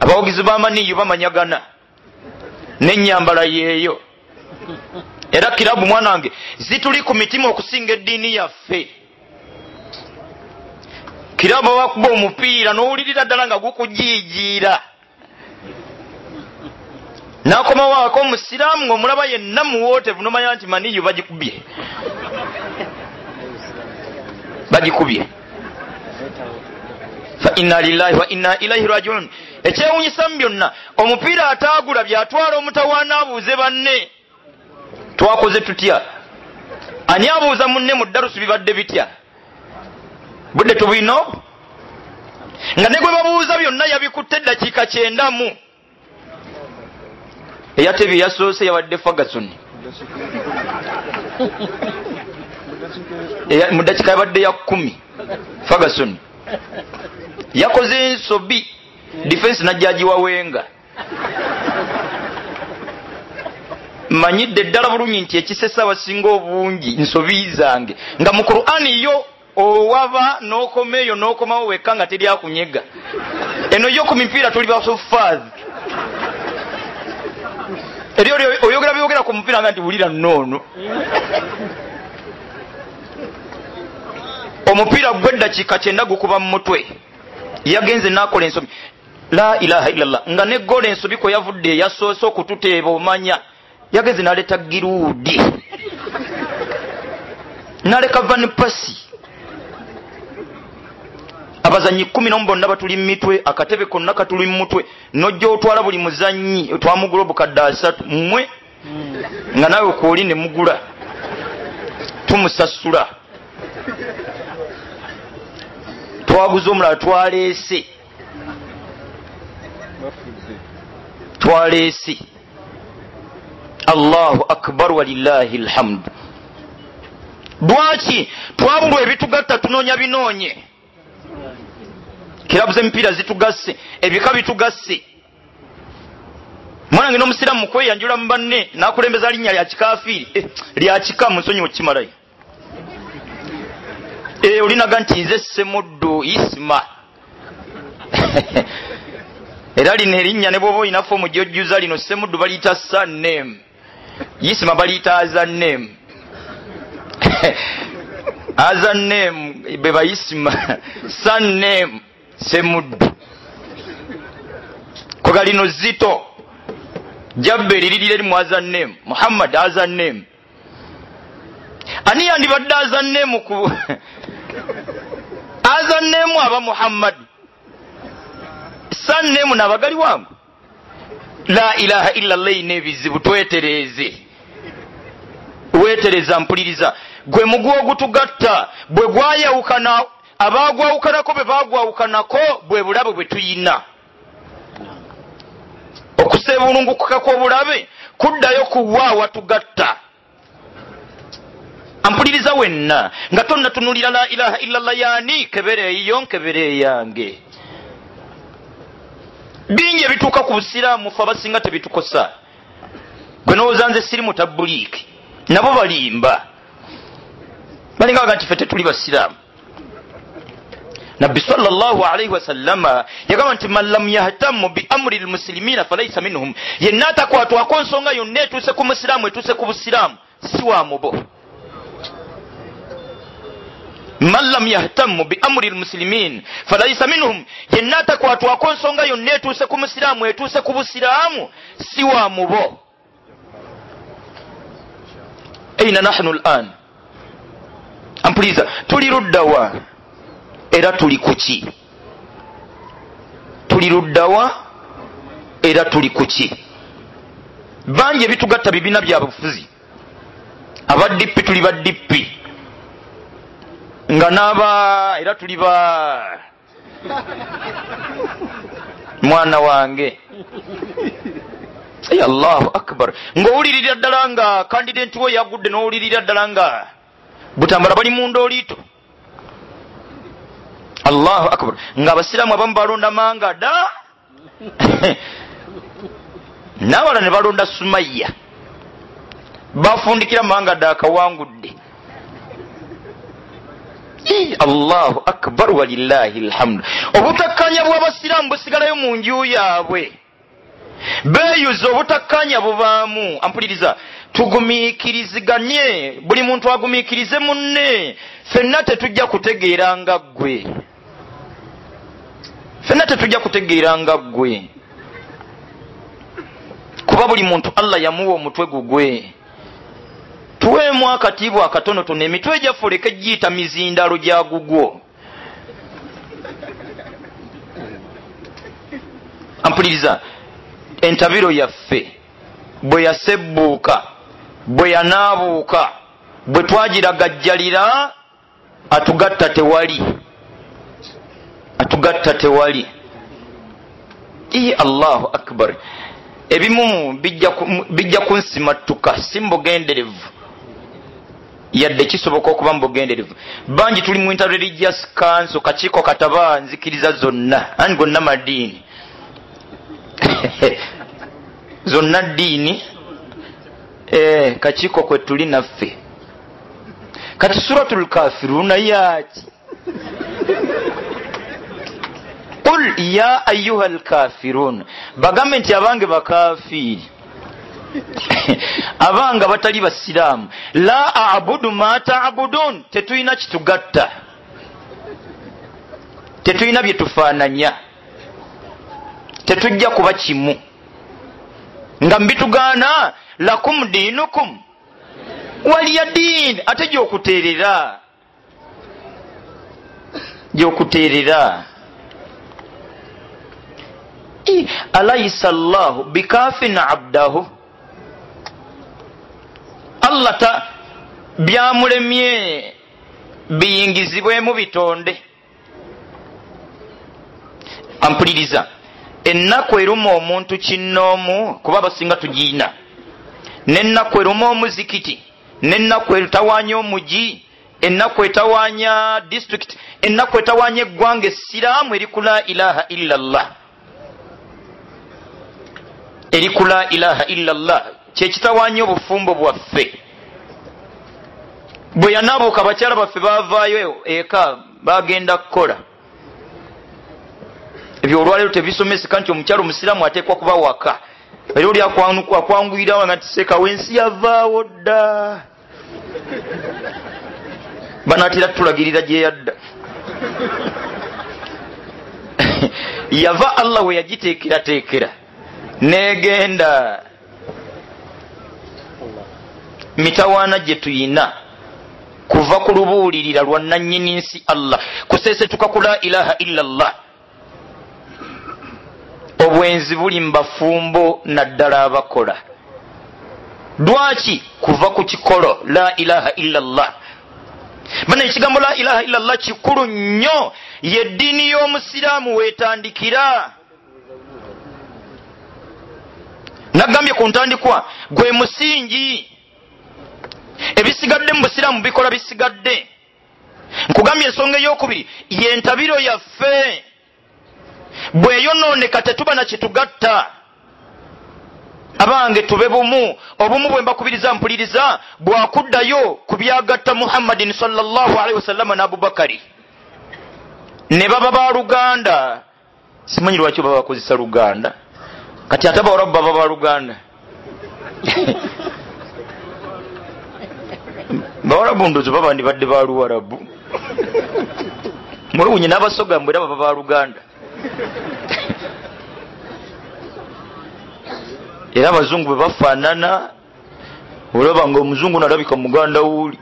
Abawagizi b'amaniyu bamanyagana. N'enyambala yeeyo. Era kirabu mwana wange zituli ku mitima okusinga eddiini yaffe. Kirabu abakuba omupiira n'owulirira ddala nga gukujiijiira nakomawo ako omusiraamu ngaomulaba yenna muwootevu nomanya nti maniyu bagikubye. Bagikubye. Fa inna lillahi wa inna ilaihi rajiun. Ekyewunyisa mu byonna omupiira ataagula byatwala omutawaana abuuze banne. Twakoze tutya? Ani abuuza munne mu ddarusu bibadde bitya? Budde tubino? Nga ne gwe babuuza byonna yabikutte eddakiika kyendamu eyatebye yasoose yabadde fagason mu dakiika yabadde ya kumi fagason yakoze ensobi difensi najjagiwawenga manyidde ddala bulungi nti ekisesa abasinga obungi nsobi zange nga mu qur'ani yo owaba n'okomeeyo n'okomawo wekka nga teryakunyega eno yo ku mipiira tuli basofaazi eri oyogera byogera ku mupiira nga nti wulira noono omupiira gweddakiika kyenda gukuba mu mutwe. Yagenze nakola ensobi. La ilaha illallah. Nga ne gola ensobi kwe yavudde yasoose okututeeba omanya. Yagenze naleta giruudi. Naleka vanipasi abazanyi kumi nomu bonna batuli mumitwe akatebe konna katuli mumutwe nojja otwala buli muzanyi twamugula obukadde asatu mmwe? Nga nawe kwoli nemugula tumusasula. Twaguza omulala twaleese. Twaleese. Allahu akbar walilahi lhamdu lwaki? Twabulwa ebitugatta tunoonya binoonye kirabu zemipiira zitugasse ebika bitugasse. Mwanange n'omusiraamu mukweyanjula mu banne nakulembeza linnya lya kikafiiri eh, lya kika munsonyi okukimalayo eh, olinaga nti nze semuddu isima (laughs) era lino erinnya ne bwoba olinafu omujojjuza lino semuddu baliyita sanname isima baliyita azanname (laughs) azanname be bayisima. (laughs) Sanname semuddu. Koga lino zito jabba eririra eri mu azanname muhammad azanname ani yandibadde azanname ku (laughs) azanname aba muhammad. Sanname nabagali wangu la ilaha illallah eyina ebizibu twetereeze wetereza mpuliriza. Gwe mugwa ogutugatta bwe gwayawukana abagwawukanako bwe bagwawukanako bwe bulabe bwe tuyina. Okuseebulungukuka kw'obulabe kuddayo kuwa watugatta ampuliriza wenna nga tonnatunulira la ilaha illallah yaani kebere eyiyo nkebere eyange. Bingi ebituuka ku busiraamu fe abasinga tebitukosa. Gwe nowooza nze siri mutabuliiki nabo balimba. Balinga baga nti fe tetuli basiraamu nabbi salllahu alaihi wasallama yagamba nti man lam yahtamu biamuri lmusilimina falaisa minhum. Yenna atakwatwako nsonga yonna etuuse ku musiraamu etuuse ku busiraamu si wa mubo. Man lam yahtamu biamuri lmusilimin falaisa minhum yenna atakwatwako nsonga yonna etuuse ku musiraamu etuuse ku busiraamu si wa mubo. Aina nahnu lan ampuliriza tuli luddawa era tuli kuki tuli luddawa era tuli kuki bangi ebitugatta bibiina bya bufuzi. Abadippi tuli badippi nga naba era tuli ba (laughs) mwana wange. Allahu akbar. Ngaowulirira ddala nga kandidenti we yagudde nowulirira ddala nga butambala bali munda oliito allahu akbar. Nga abasiraamu abamu balonda manga da (laughs) nawala ne balonda sumaya bafundikira manga da akawangudde. Allahu akbar walilahi lhamdu obutakkanya bw'abasiraamu busigalayo mu nju yaabwe. Beeyuza obutakkanya bubaamu. Ampuliriza tugumiikiriziganye. Buli muntu agumiikirize munne. Fenna tetujja kutegeera nga ggwe fenna tetujja kutegeera nga ggwe. Kuba buli muntu allah yamuwa omutwe gugwe tuweemu akatiibwa akatonotono emitwe gyaffe oleke giyita mizindalo gya gugwo. Ampuliriza entabiro yaffe bwe yasebbuuka bwe yanaabuuka bwe twagiragajjalira atugatta tewali atugatta tewali. I allahu akbar. Ebimu bijja kunsimattuka si mbugenderevu yadde kisoboka okuba mubugenderevu bangi tuli mu interreligious council kakiiko kataba nzikiriza zonna. Ani gonna madiini? (laughs) Zonna ddiini? E, kakiiko kwe tuli naffe. Kati suratul kafiruna yaaki qul ya ayuha lkafirun bagambe nti abange bakafiiri abanga batali basiraamu la abudu ma tabudun tetulina kitugatta tetulina byetufaananya tetujja kuba kimu nga mbitugaana lakum diinukum waliya diini ate gyokuteerera gyokuteerera alaisa llahu bikafin abdahu. Allah ta byamulemye biyingizibwemu bitonde. Ampuliriza ennaku eruma omuntu kinnoomu kuba basinga tugiina. Nennaku eruma omuzikiti nennaku etawaanya omugi ennaku etawaanya disitulikiti ennaku etawaanya eggwanga essiraamu eri ku la ilaha illa llah eri ku la ilaha illa llah kyekitawaanya obufumbo bwaffe. Bwe yanaabuuka abakyala baffe baavaayo eka bagenda kukola. Ebyo olwaleero tebisomeseka nti omukyalo omusiraamu ateekwa kuba waka. Era oli akwanguyirawo nga tiseka wensi yavaawo dda. Banaatera tutulagirira gye yadda. (laughs) Yava allah we yagiteekerateekera negenda. Mitawaana gye tuyina kuva ku lubuulirira lwa nannyini nsi allah kuseesetuka ku la ilaha illa llah obwenzi buli mubafumbo naddala abakola. Lwaki kuva ku kikolo la ilaha illa llah bana ekigambo la ilaha illa llah kikulu nnyo yeddiini y'omusiraamu weetandikira nagambye ku ntandikwa gwe musingi. Ebisigadde mu busiraamu bikola bisigadde. Nkugambye ensonga eyokubiri yentabiro yaffe. Bweyonooneka tetuba nakitugatta abange tube bumu obumu bwe mbakubiriza mpuliriza bwakuddayo ku byagatta muhammadin salllahalaihi wasallama ne abubakari. Ne baba ba luganda. Simanyi lwaki baba bakozesa luganda kati ate abawarabu baba ba luganda. Bawarabu ndozo baba ndibadde ba luwarabu. Mulunyi n'abasoga mbwe era baba ba luganda. Era abazungu bwe bafaanana olaba nga omuzungu nalabika muganda wuuli.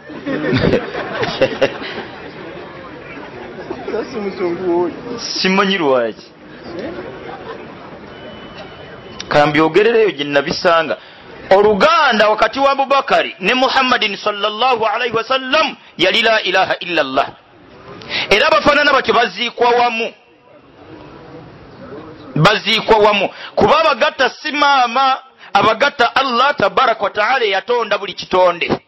Simanyi lwaki kambyogerereyo gye nabisanga. Oluganda wakati wa abubakari ne muhammadin salaalaihi wasallam yali la ilaha illa llah era abafaanana batyo baziikwa wamu. Baziikwa wamu. Kuba abagatta si maama abagatta allah tabaraka wataala eyatonda buli kitonde.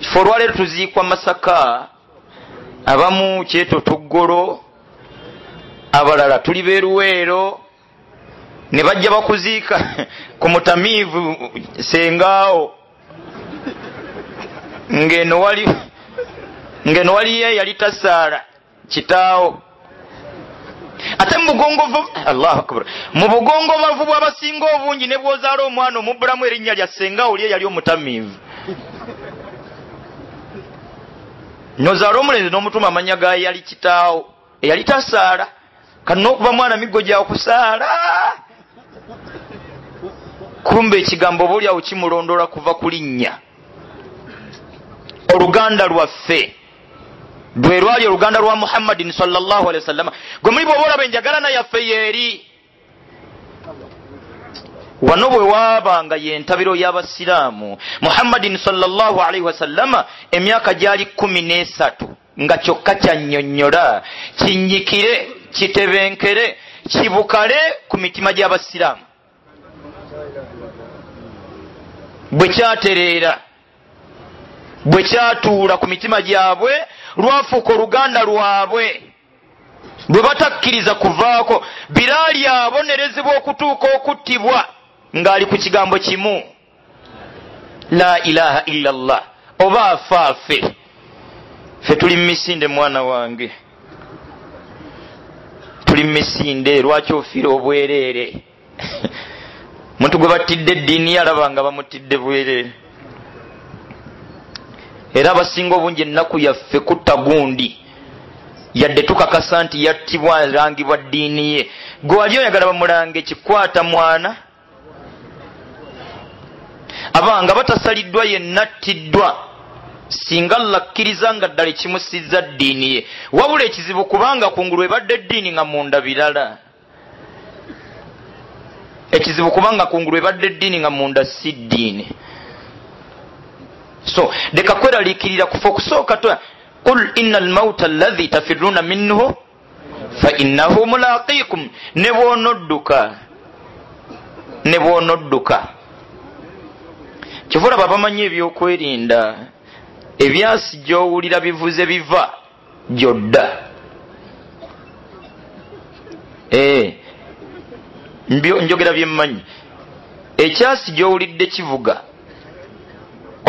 Kifo olwaleero tuziikwa masaka abamu kyeto tuggolo abalala tuli beeruweero ne bajja bakuziika ku mutamiivu sengaawo. Ngeno wali ngeno waliyo yali tasaala kitaawo. Ate mubugongovu allahu akbar. Mu bugongobavu bwabasinga obungi ne bwozaala omwana omubbulamu erinnya lya sengaawo lye yali omutamiivu. Nozaala omulenzi n'omutuma amanya ga yali kitaawo. Eyali tasaala kati n'okuba mwana miggo gyakusaala kumba ekigambo oba oliawo kimulondola kuva ku linnya. Oluganda lwaffe. Lwe lwali oluganda lwa muhammadin salllahalihi wasallama gwe muli bwoba olaba enjagalana yaffe yeeri wano bwe waabanga yentabiro y'abasiraamu muhammadin salllahalihi wasallama emyaka gyali kumi n'esatu nga kyokka kyannyonnyola kinyikire kitebenkere kibukale ku mitima gy'abasiraamu bwe kyatereera bwe kyatuula ku mitima gyabwe lwafuuka oluganda lwabwe bwe batakkiriza kuvaako biraali abonerezebwa okutuuka okuttibwa ng'ali ku kigambo kimu la ilaha illa llah oba afaafe fe tuli mumisinde mwana wange tuli mumisinde lwaki ofiire obwereere (laughs) muntu gwe battidde eddiini yalaba nga bamutidde bwereere era abasinga obungi ennaku yaffe kutta gundi. Yadde tukakasa nti yattibwa alangibwa ddiini ye. Gwe wali oyagala bamulange kikwata mwana? Abanga batasaliddwa yenna attiddwa singa lakkiriza nga ddala ekimusizza ddiini ye. Wabula ekizibu kubanga kungulu ebadde eddiini nga munda birala ekizibu kubanga kungulu ebadde eddiini nga munda si ddiini. So leka kweraliikirira kufa okusooka t qul ina almauta allahi tafiruna minhu fainahu mulaqikum ne bwonodduka ne bwonodduka. Kivulaba bamanyi ebyokwerinda ebyasi gyowulira bivuze biva gyodda. Ee njogera byemmanyi ekyasi gyowulidde kivuga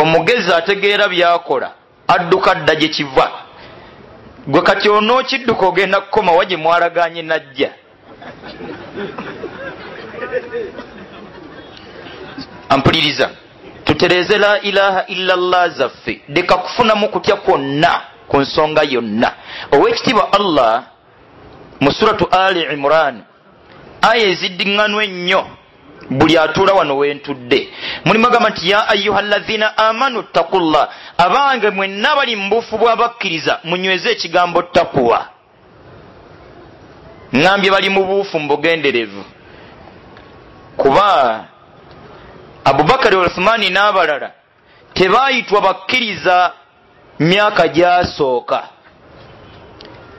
omugezi ategeera byakola adduka dda gye kiva. Gwe kati onookidduka ogenda kukoma wa gye mwalaganye najja? Ampuliriza tutereeze la ilaha illa llah zaffe leka kufunamu kutya kwonna ku nsonga yonna. Owekitiibwa allah mu suratu ali imuran aya eziddiŋŋanwa ennyo. Buli atuula wano wentudde mulimu agamba nti ya ayuha lazina amanu ttakullah abange mwenna bali mu bufu bw'abakkiriza munyweze ekigambo takuwa ŋambye bali mu buufu mubugenderevu kuba abubakari uthumani n'abalala tebaayitwa bakkiriza myaka gyasooka.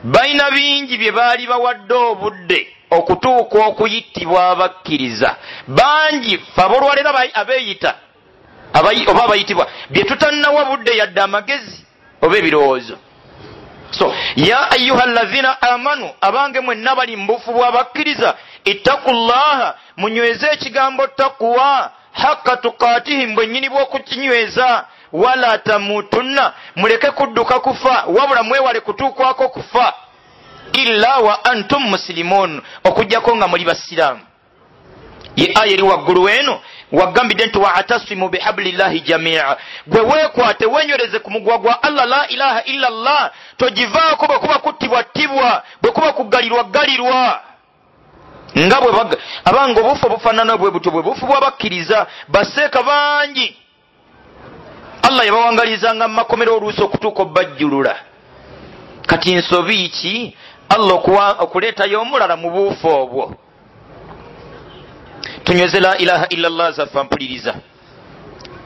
Balina bingi bye baali bawadde obudde okutuuka okuyitibwa abakkiriza bangi fe abolwalero abeeyita oba abayitibwa bye tutannawa budde yadde amagezi oba ebirowoozo. So ya ayuha lazina amanu abange mwenna bali mbufu bwabakkiriza ittaku llaha munyweze ekigambo takuwa hakka tukatihim bwennyini bw'okukinyweza wala tamutunna muleke kudduka kufa wabula mwewale kutuukwako kufa illa wa antum musilimun okugjako nga muli basiraamu. Ye aya eri waggulu eno wagambidde nti waatasimu bihabulillahi jamia. Gwe weekwate wenywereze ku mugwa gwa allah la ilaha illa llah togivaako bwe kuba kuttibwattibwa bwe kuba kugalirwa galirwa nga bwe abanga obufu obufaanana bwe butyo bwe bufu bwabakkiriza baseeka bangi. Allah yabawangalizanga mu makomero oluusi okutuuka obbajjulula kati nsobi ki allah okuleetayo omulala mu buufu obwo. Tunyweze la ilaha illallah zaffe mpuliriza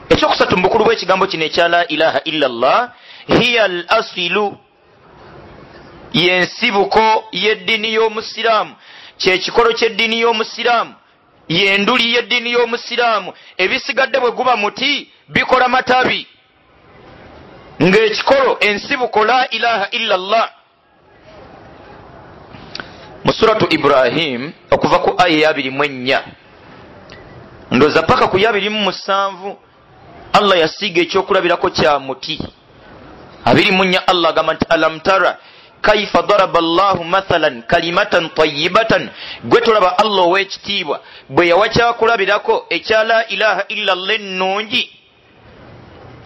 ekyokusatu mubukulu bw'ekigambo kino ekya la ilaha illallah hiya al asilu yensibuko y'eddiini y'omusiraamu. Kyekikolo ky'eddiini y'omusiraamu yenduli y'eddiini y'omusiraamu ebisigadde bwe guba muti bikola matabi. Ng'ekikolo ensibuko la ilaha illallah mu suratu ibrahim okuva ku aya eyabirimu ennya ndooza paka ku yabirimu musanvu allah yasiiga ekyokulabirako kya muti. Abiri mu nnya allah agamba nti alam tara kaifa daraba llahu mathalan kalimatan tayibatan gwe tulaba allah ow'ekitiibwa bwe yawa kyakulabirako ekya la ilaha illa llah ennungi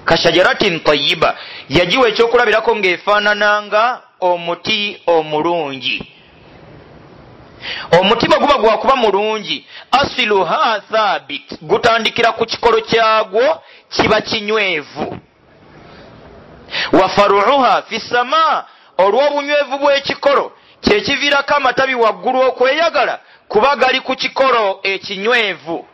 kashajaratin tayiba yagiwa ekyokulabirako ng'efaanananga omuti omulungi omutima guba gwakuba mulungi. Asiluha thabit gutandikira ku kikolo kyagwo kiba kinywevu. Wa faruuha fi sama. Olw'obunywevu bw'ekikolo kyekiviirako amatabi waggulu okweyagala kuba gali ku kikolo ekinywevu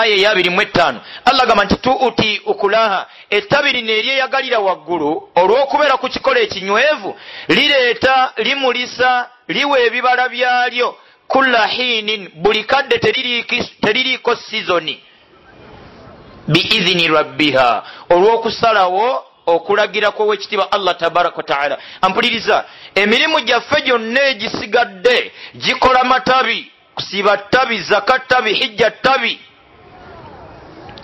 aya eyabirimu ettaano. Allah gamba nti tuuti ukulaha. Ettabi lino eryeyagalira waggulu olw'okubeera ku kikolo ekinywevu lireeta limulisa liwa ebibala byalyo kulla hiinin buli kadde teririiko sizoni. Biizini rabbiha olw'okusalawo okulagirako owekitiibwa allah tabaraka wataala ampuliriza emirimu gyaffe gyonna egisigadde gikola matabi kusiba ttabi zaka ttabi hijja ttabi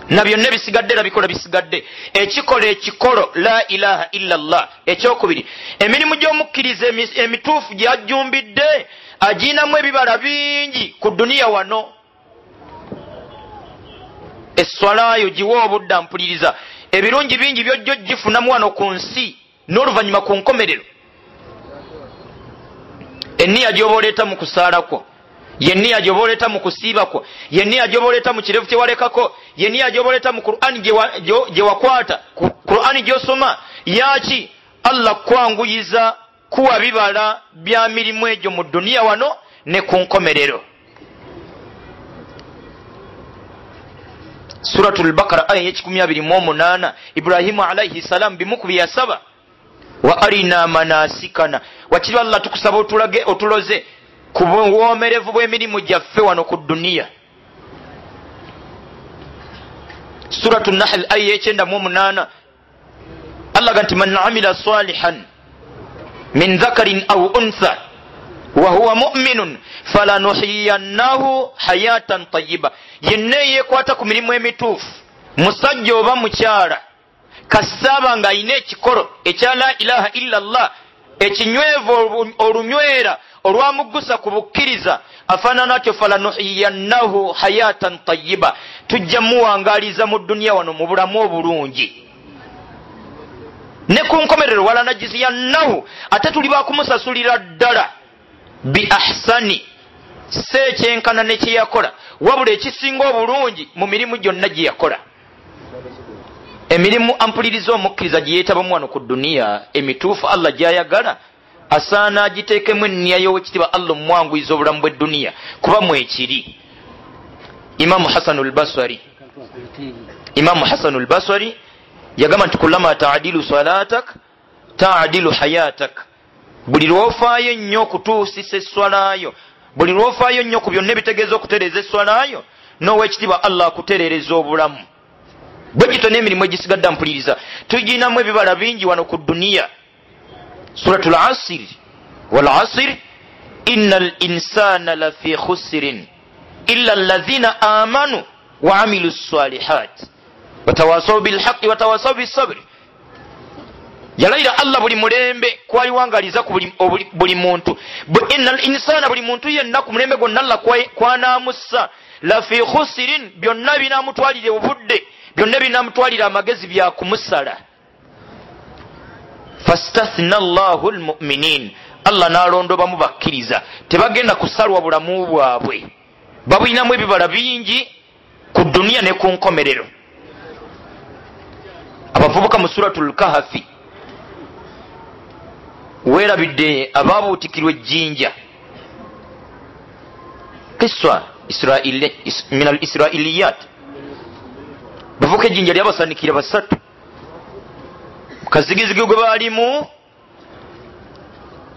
na byonna ebisigadde era bikola bisigadde ekikola ekikolo la ilaha illa llah ekyokubiri emirimu gy'omukkiriza emituufu gyajjumbidde agiinamu ebibala bingi ku duniya wano. Eswalayo giwa obudda mpuliriza. Ebirungi bingi byojjo gifunamu wano ku nsi n'oluvannyuma ku nkomerero. Eniya gyoba oleeta mu kusaalakwo gyoba oleeta mu kusiibakwo yeniya gyoba oleeta mu kirevu kyewalekako yeniya gyoba oleeta mu qur'ani gye wakwata. Qur'ani gyosoma. Yaki allah kwanguyiza kuwa bibala bya mirimu egyo mu duniya wano ne ku nkomerero. Suratu lbakara aya yekikumi abiri mu omunaana ibrahimu alaihi salaamu bimu ku byeyasaba wa arina manasikana. Wakiri allah tukusaba otulage otuloze ku buwomerevu bw'emirimu gyaffe wano ku duniya. Suratu nahl aya yekyenda mu omunaana. Allah ga nti man amila salihan min dhakarin au untha wahuwa muminun falanuhiyannahu hayatan tayiba yenna eyekwata ku mirimu emituufu musajja oba mukyala kasaaba ng'ayina ekikolo ekya la ilaha illa llah ekinywevu olunywera olwamugusa ku bukkiriza afaanana atyo falanuhiyannahu hayatan tayiba tujja muwangaliza mu duniya wano mu bulamu obulungi. Ne ku nkomerero walanajiziyannahu ate tuli bakumusasulira ddala. Bi ahsani si ekyenkana ne kyeyakola wabula ekisinga obulungi mu mirimu gyonna gye yakola. Emirimu ampuliriza omukkiriza gye yeetabamu wano ku duniya emituufu allah gyayagala asaana agiteekemu enniya y'owekitiibwa allah omumwanguyiza obulamu bw'edduniya kuba mwekiri imamu hasanu lbaswari imamu hasanu lbaswari yagamba nti kulama taadilu salatak taadilu hayatak. Buli lwofaayo ennyo okutuusisa esswalayo buli lwofaayo nnyo ku byonna ebitegeeza okutereeza esswalayo n'owekitiibwa allah akutereereza obulamu. Bwe gito n'emirimu egisigadde mpuliriza tuginamu ebibala bingi wano ku duniya surat lasiri walasir ina linsana lafi khusirin illa lazina amanu waamilu salihat watawasau bilhaqi watawasau bisabri yalayira allah buli mulembe kwaliwangaliza buli, muntu. Ina linsana buli muntu yenna ku mulembe gwonna allah kwanamussa lafi khusirin byonna binamutwalira obudde byonna binamutwalira amagezi byakumusala fastathna llahu lmuminin allah nalondobamu bakkiriza tebagenda kusalwa bulamu bwabwe babulinamu ebibala bingi ku duniya ne ku nkomerero abavubuka mu suratu lkahafi weerabidde ababuutikirwa ejjinja kiswa min al israiliyat bavuka ejjinja lyabasanikira basatu kazigizigi gwe baalimu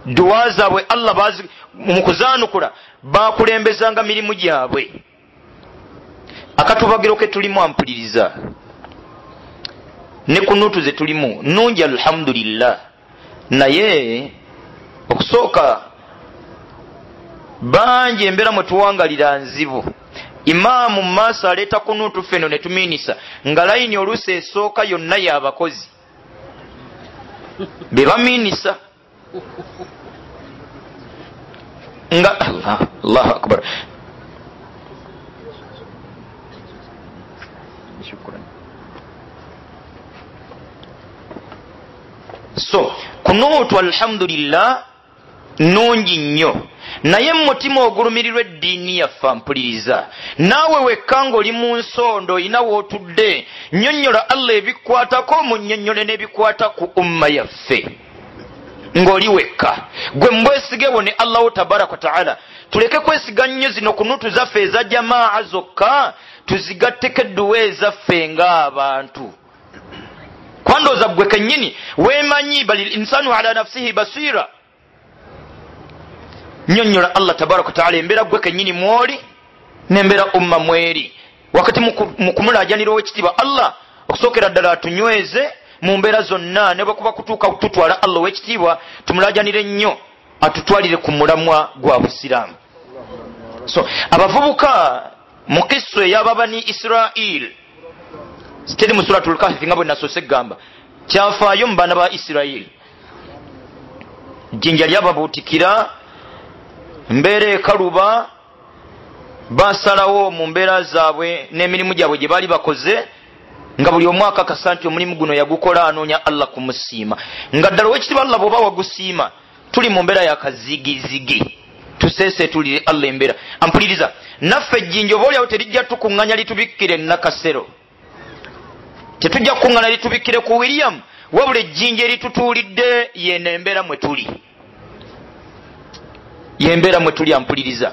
duwa zaabwe allah mu kuzanukula bakulembezanga mirimu gyabwe. Akatubagiro ke tulimu ampuliriza. Ne kunuutu ze tulimu nungi alhamdulillah. Naye okusooka bangi embeera mwe tuwangalira nzibu. Imaamu mu maaso aleeta kunuutu feno ne tumiinisa nga layini oluusi esooka yonna y'abakozi be bamiinisa nga allahu akbar. So kunuutu alhamdulillah nungi nnyo naye mumutima ogulumirirwa eddiini yaffe mpuliriza naawe wekka ngaoli mu nsondo olina wootudde nyonnyola allah ebikwatako mu nnyonnyole n'ebikwata ku umma yaffe. Ng'oli wekka. Gwe mbwesigewo ne allahu tabaraka wataala tuleke kwesiga nnyo zino kunutu zaffe eza jamaa zokka tuzigatteko edduwa ezaffe ng'abantu. Kwandooza gwe kennyini weemanyi bali linsanu ala nafsihi basira nyonnyola allah tabaraka wataala embeera gwe kennyini mwoli nembeera umma mweri. Wakati mu kumulajanira owekitiibwa allah okusookera ddala atunyweze mu mbeera zonna ne bwekuba kutuuka tutwala allah owekitiibwa tumulajanire nnyo atutwalire ku mulamwa gwa busiraamu. So abavubuka mu kiso ey'aba bani isiraili teri mu suratu lkahifi nga bwe nasoose egamba kyafaayo mu baana ba isiraili jjinja lyababuutikira mbeera ekaluba basalawo mu mbeera zaabwe n'emirimu gyabwe gye baali bakoze nga buli omu akakasa nti omulimu guno yagukola anoonya allah kumusiima. Nga ddala owekitiba allah bweoba wagusiima tuli mu mbeera yakazigizigi tuseeseetulire allah embeera. Ampuliriza naffe ejjinja oba oliawo terijja tukuŋŋanya litubikkire nakasero. Tetujja kukuŋŋana litubikkire ku william wabula ejjinja eritutuulidde yeno embeera mwe tuli yembeera mwe tuli ampuliriza.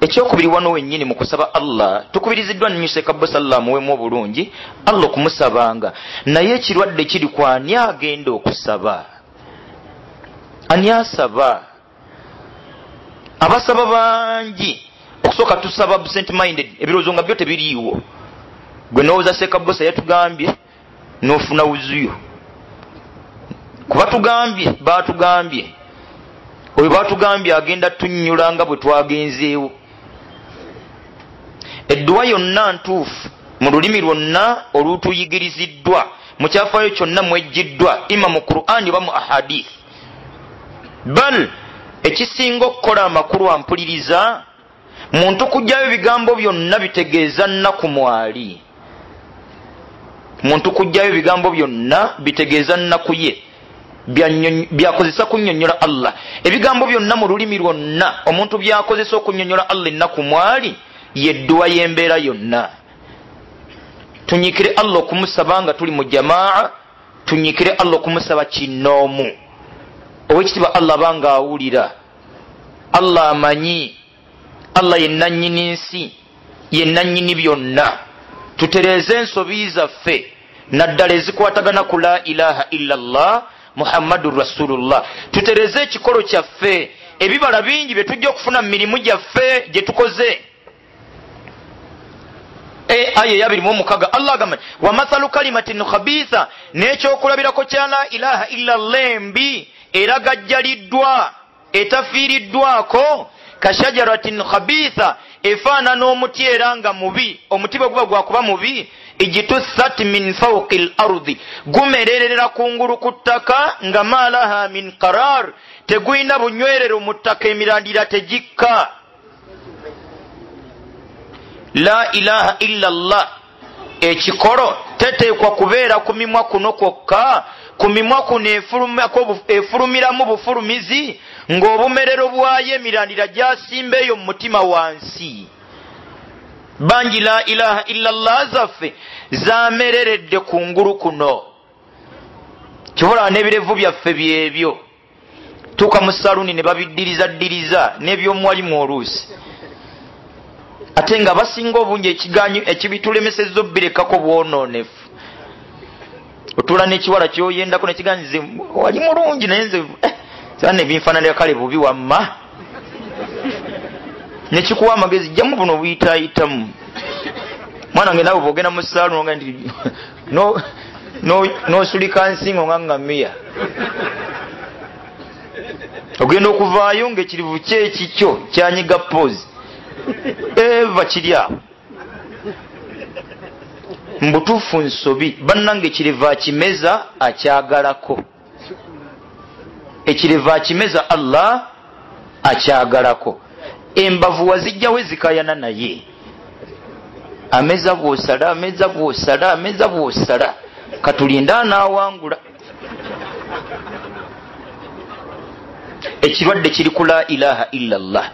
Ekyokubiri wano wennyini mu kusaba allah tukubiriziddwa nnyuseka bo sallamuwemu obulungi allah okumusabanga naye ekirwadde kiri ku ani agenda okusaba? Ani asaba? Abasaba bangi. Okusooka tusaba absent minded ebirowoozo nga byo tebiriiwo. Gwe nowooza sekabosa yatugambye nofuna wuzuyo kuba tugambye batugambye oyo batugambye agenda tunnyula nga bwe twagenzeewo. Edduwa yonna ntuufu mu lulimi lwonna olutuyigiriziddwa mu kyafaayo kyonna mwejjiddwa ima mu qur'ani oba mu ahadisi bal ekisinga okukola amakulu ampuliriza muntu kujjayo ebigambo byonna bitegeeza nnaku mwali muntu kujjayo ebigambo byonna bitegeeza nnaku ye byakozesa kunyonyola allah. Ebigambo byonna mu lulimi lwonna omuntu byakozesa okunyonyola allah ennaku mwali yedduwa y'embeera yonna. Tunyikire allah okumusaba nga tuli mu jamaa tunyikire allah okumusaba kinoomu owekitiibwa allah abanga awulira allah amanyi allah yenanyini nsi yenanyini byonna. Tutereeze ensobi zaffe naddala ezikwatagana ku la ilaha illa llah muhammadun rasulullah. Tutereeze ekikolo kyaffe. Ebibala bingi byetujja okufuna mu mirimu gyaffe gye tukoze. Aya eyabiri muomukaga allah agamba wamathalu kalimatin khabitha. N'ekyokulabirako kya la ilaha illa llah embi era gajjaliddwa etafiiriddwako kashajaratin khabitha efaanana omuti era nga mubi. Omuti bwe guba gwakuba mubi ijtusat min fauki l ardi gumererera kungulu ku ttaka nga malaha min qarar tegulina bunywerero mu ttaka emirandira tegikka. La ilaha illa llah ekikolo teteekwa kubeera ku mimwa kuno kwokka. Ku mimwa kuno efulumiramu bufulumizi ng'obumerero bwayo emirandira gyasimba eyo mu mutima wansi bangi la ilaha illa llah zaffe zamereredde ku ngulu kuno. Kibulaba n'ebirevu byaffe byebyo. Tuuka mu saluni ne babiddiriza ddiriza n'ebyomuwalimu oluusi. Ate nga basinga obungi ekiganyo ekibitulemesezza obbirekako bwonoonefu. Otula n'ekiwala kyoyendako nekiganyize wali mulungi naye nze eh, nebinfananira kale bubi wamma nekikuwa amagezi jjamu buno buyitayitamu mwana nge nawe bwogenda mu saalu noga nti nosulika nsingo nga ngamiya ogenda okuvaayo ngaekirivu kyekikyo kyanyiga poozi eva kiri awo mubutuufu nsobi bannange ekiriva akimeza akyagalako. Ekiriva akimeza allah akyagalako embavu wazijjawo ezikayana naye. Ameza bwosala ameza bwosala ameza bwosala. Katulinda anaawangula. Ekirwadde kiri ku la ilaha illa llah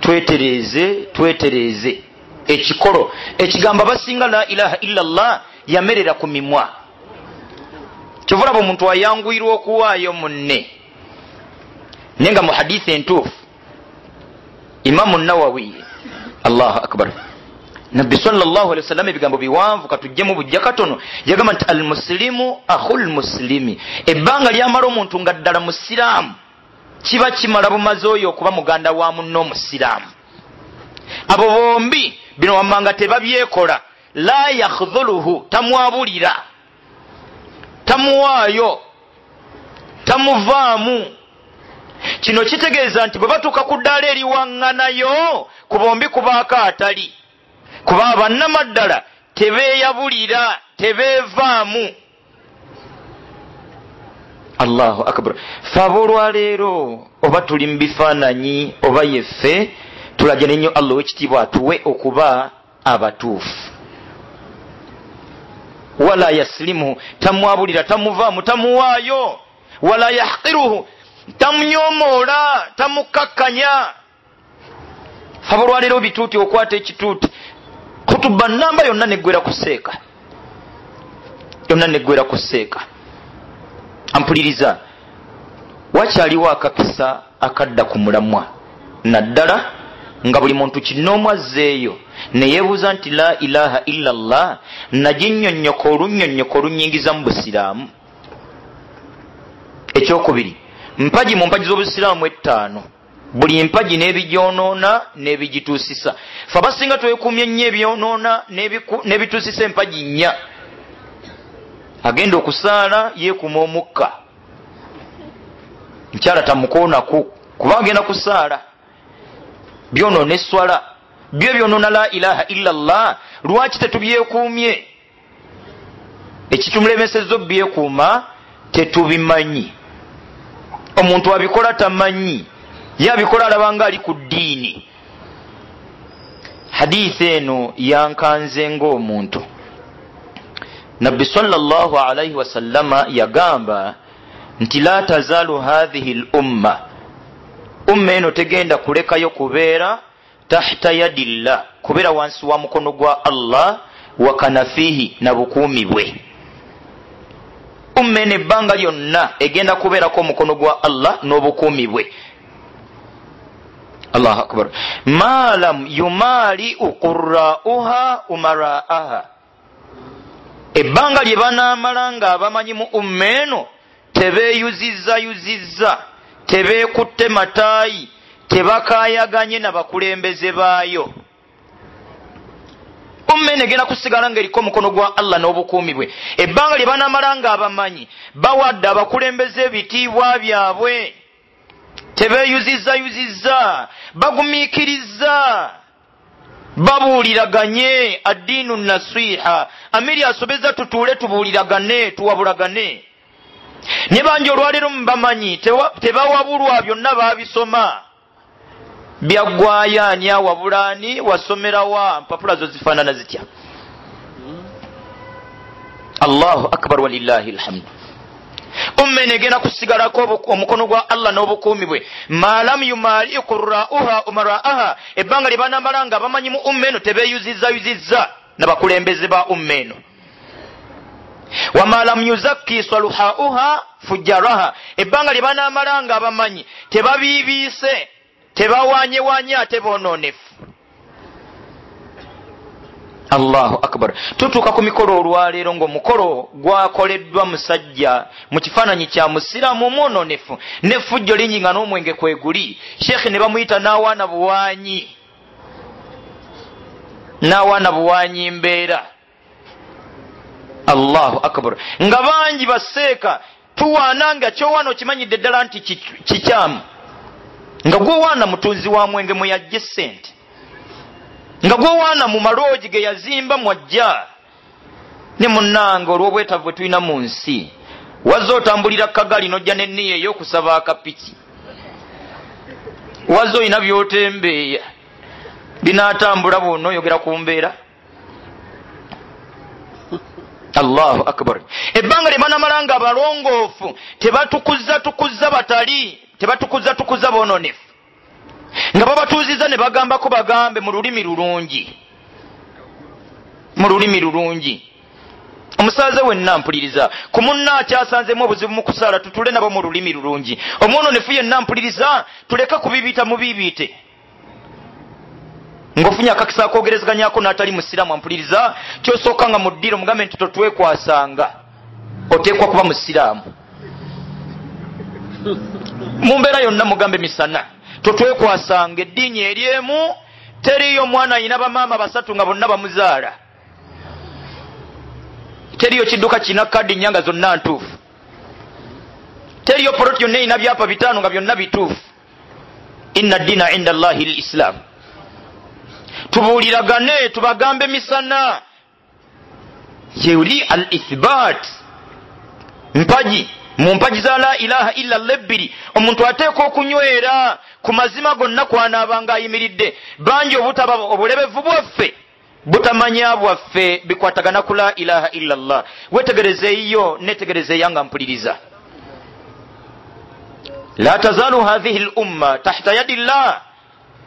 twetereeze twetereeze. Ekikolo ekigambo abasinga la ilaha illa llah yamerera ku mimwa. Kyovulaba omuntu ayanguyirwa okuwaayo munne. Naye nga mu hadisi entuufu imamu nawawi allahu akbar. Nabbi sawasalam ebigambo biwanvu katujjemu bujja katono. Yagamba nti almusilimu ahu lmusilimi ebbanga lyamala omuntu nga ddala musiraamu kiba kimala bumaze oyo okuba muganda wa munne omusiraamu abo bombi bino wammanga tebabyekola. La yakhdhuluhu tamwabulira. Tamuwaayo tamuvaamu kino kitegeeza nti bwe batuuka ku ddaala eriwaŋŋanayo ku bombi kubaako atali kuba abannamaddala tebeeyabulira tebeevaamu. Allahu akbar. Fe aboolwaleero oba tuli mu bifaananyi oba yeffe tulagene nnyo allah owekitiibwa atuwe okuba abatuufu. Wala yasilimuhu tamwabulira tamuvaamu tamuwaayo. Wala yahqiruhu tamunyomoola tamukakkanya faba olwaleero bituuti okwata ekituuti. Kutuba namba yonna neggwera ku seeka yonna neggwera ku seeka ampuliriza wakyaliwo akakisa akadda ku mulamwa? Naddala nga buli muntu kinoomu azzeeyo neyeebuuza nti la ilaha illa llah naginnyonnyoka olunnyonnyoka olunyingiza mu busiraamu. Ekyokubiri mpagi mu mpagi z'obusiraamu ettaano buli mpagi n'ebigyonoona n'ebigituusisa. Fe abasinga twekumye nnyo ebyonoona n'ebituusisa empagi nnya. Agenda okusaala yeekuma omukka. Mukyala tamukoonaku kuba agenda kusaala byonoona eswala byo byonoona la ilaha illa llah lwaki tetubyekuumye ekitumulemeseza obyekuuma tetubimanyi omuntu abikola tamanyi ye abikola alaba nga ali ku ddiini. Hadithi eno yankanze ngaomuntu nabbi salllah alaihi wasallama yagamba nti la tazaalu hathihi l umma umma eno tegenda kulekayo kubeera tahta yadillah kubeera wansi wa mukono gwa allah wakanafihi na bukuumi bwe ummeno ebbanga lyonna egenda kubeerako omukono gwa allah n'obukuumi bwe. Allahu akbar. Malam yumaaliu qurauha umaraaha. Ebbanga lye banaamala nga abamanyi mu umma eno tebeeyuzizzayuzizza tebeekutte mataayi tebakayaganye na bakulembeze baayo umma eno egenda kusigala nga eriko omukono gwa allah n'obukuumi bwe. Ebbanga lye banaamala nga abamanyi bawadde abakulembeze ebitiibwa byabwe. Tebeeyuzizzayuzizza bagumiikiriza babuuliraganye addiinu nasiha amiri asobeza tutuule tubuuliragane tuwabulagane. Ne bangi olwaleero mubamanyi tebawabulwa byonna babisoma byaggwayaani awabulaani wasomerawa mpapula zo zifaanana zitya? Allahu akbar walillahi lhamdu umma eno egenda kusigalako omukono gwa allah n'obukuumi bwe. Malam yumali qurauha umaraaha ebbanga lye banamala nga bamanyi mu umma eno tebeeyuzizzayuzizza nabakulembeze ba umma eno. Wamalam yuzakki saluhauha fujjaraha ebbanga lye banamala nga bamanyi tebabiibiise tebawanyewanye ate bononefu allahu akbar. Tutuuka ku mikolo olwaleero ngaomukolo gwakoleddwa musajja mu kifaananyi kya musiraamu omwononefu nefujjo lingi nga n'omwenge kweguli sheekhe ne bamuyita n'awaana buwanyi. N'awaana buwanyi mbeera. Allahu akbar. Nga bangi baseeka tuwaana nga kyowaana okimanyidde ddala nti kikyamu nga gwewaana mutunzi wa mwenge mweyajja esente nga gwewaana mu maloogi ge yazimba mwajja. Ne munnanga olw'obwetavu bwe tulina mu nsi wazze otambulira kagali nojja neniya ey'okusaba akapiki. Wazze olina byotembeeya binaatambula bwonna oyogera ku mbeera. Allahu akbar. Ebbanga lye banamala nga abalongoofu tebatukuza tukuza batali tebatukuza tukuza bononefu nga babatuuziza ne bagambako bagambe mu lulimi lulungi. Mu lulimi lulungi. Omusaaze wenna mpuliriza ku munna akyasanzemu obuzibu mu kusaala tutule nabo mu lulimi lulungi. Omwononefu yenna mpuliriza tuleke kubibiita mubibiite ngaofunye akakisa akogerezeganyako n'atali musiraamu ampuliriza kyosooka nga mu ddiro mugambe nti totwekwasanga. Oteekwa kuba musiraamu mu mbeera yonna mugambe misana. Totwekwasanga eddiini eryemu teriyo mwana ayina bamaama basatu nga bonna bamuzaala. Teriyo kidduka kirina kadi nyanga zonna ntuufu. Teriyo poloti yonna erina byapa bitaano nga byonna bituufu. Inna ddiina inda llahi lislaamu tubuuliragane tubagambe misana. Yeri al ithbat mpagi mu mpagi za la ilaha illa lebbiri omuntu ateeka okunywera ku mazima gonna kwanaabanga ayimiridde. Bangi obutaba obulebevu bwaffe butamanya bwaffe bikwatagana ku la ilaha illa llah wetegerezeeyo netegerezeeya nga mpuliriza. La tazalu hathihi lumma tahta yadi llah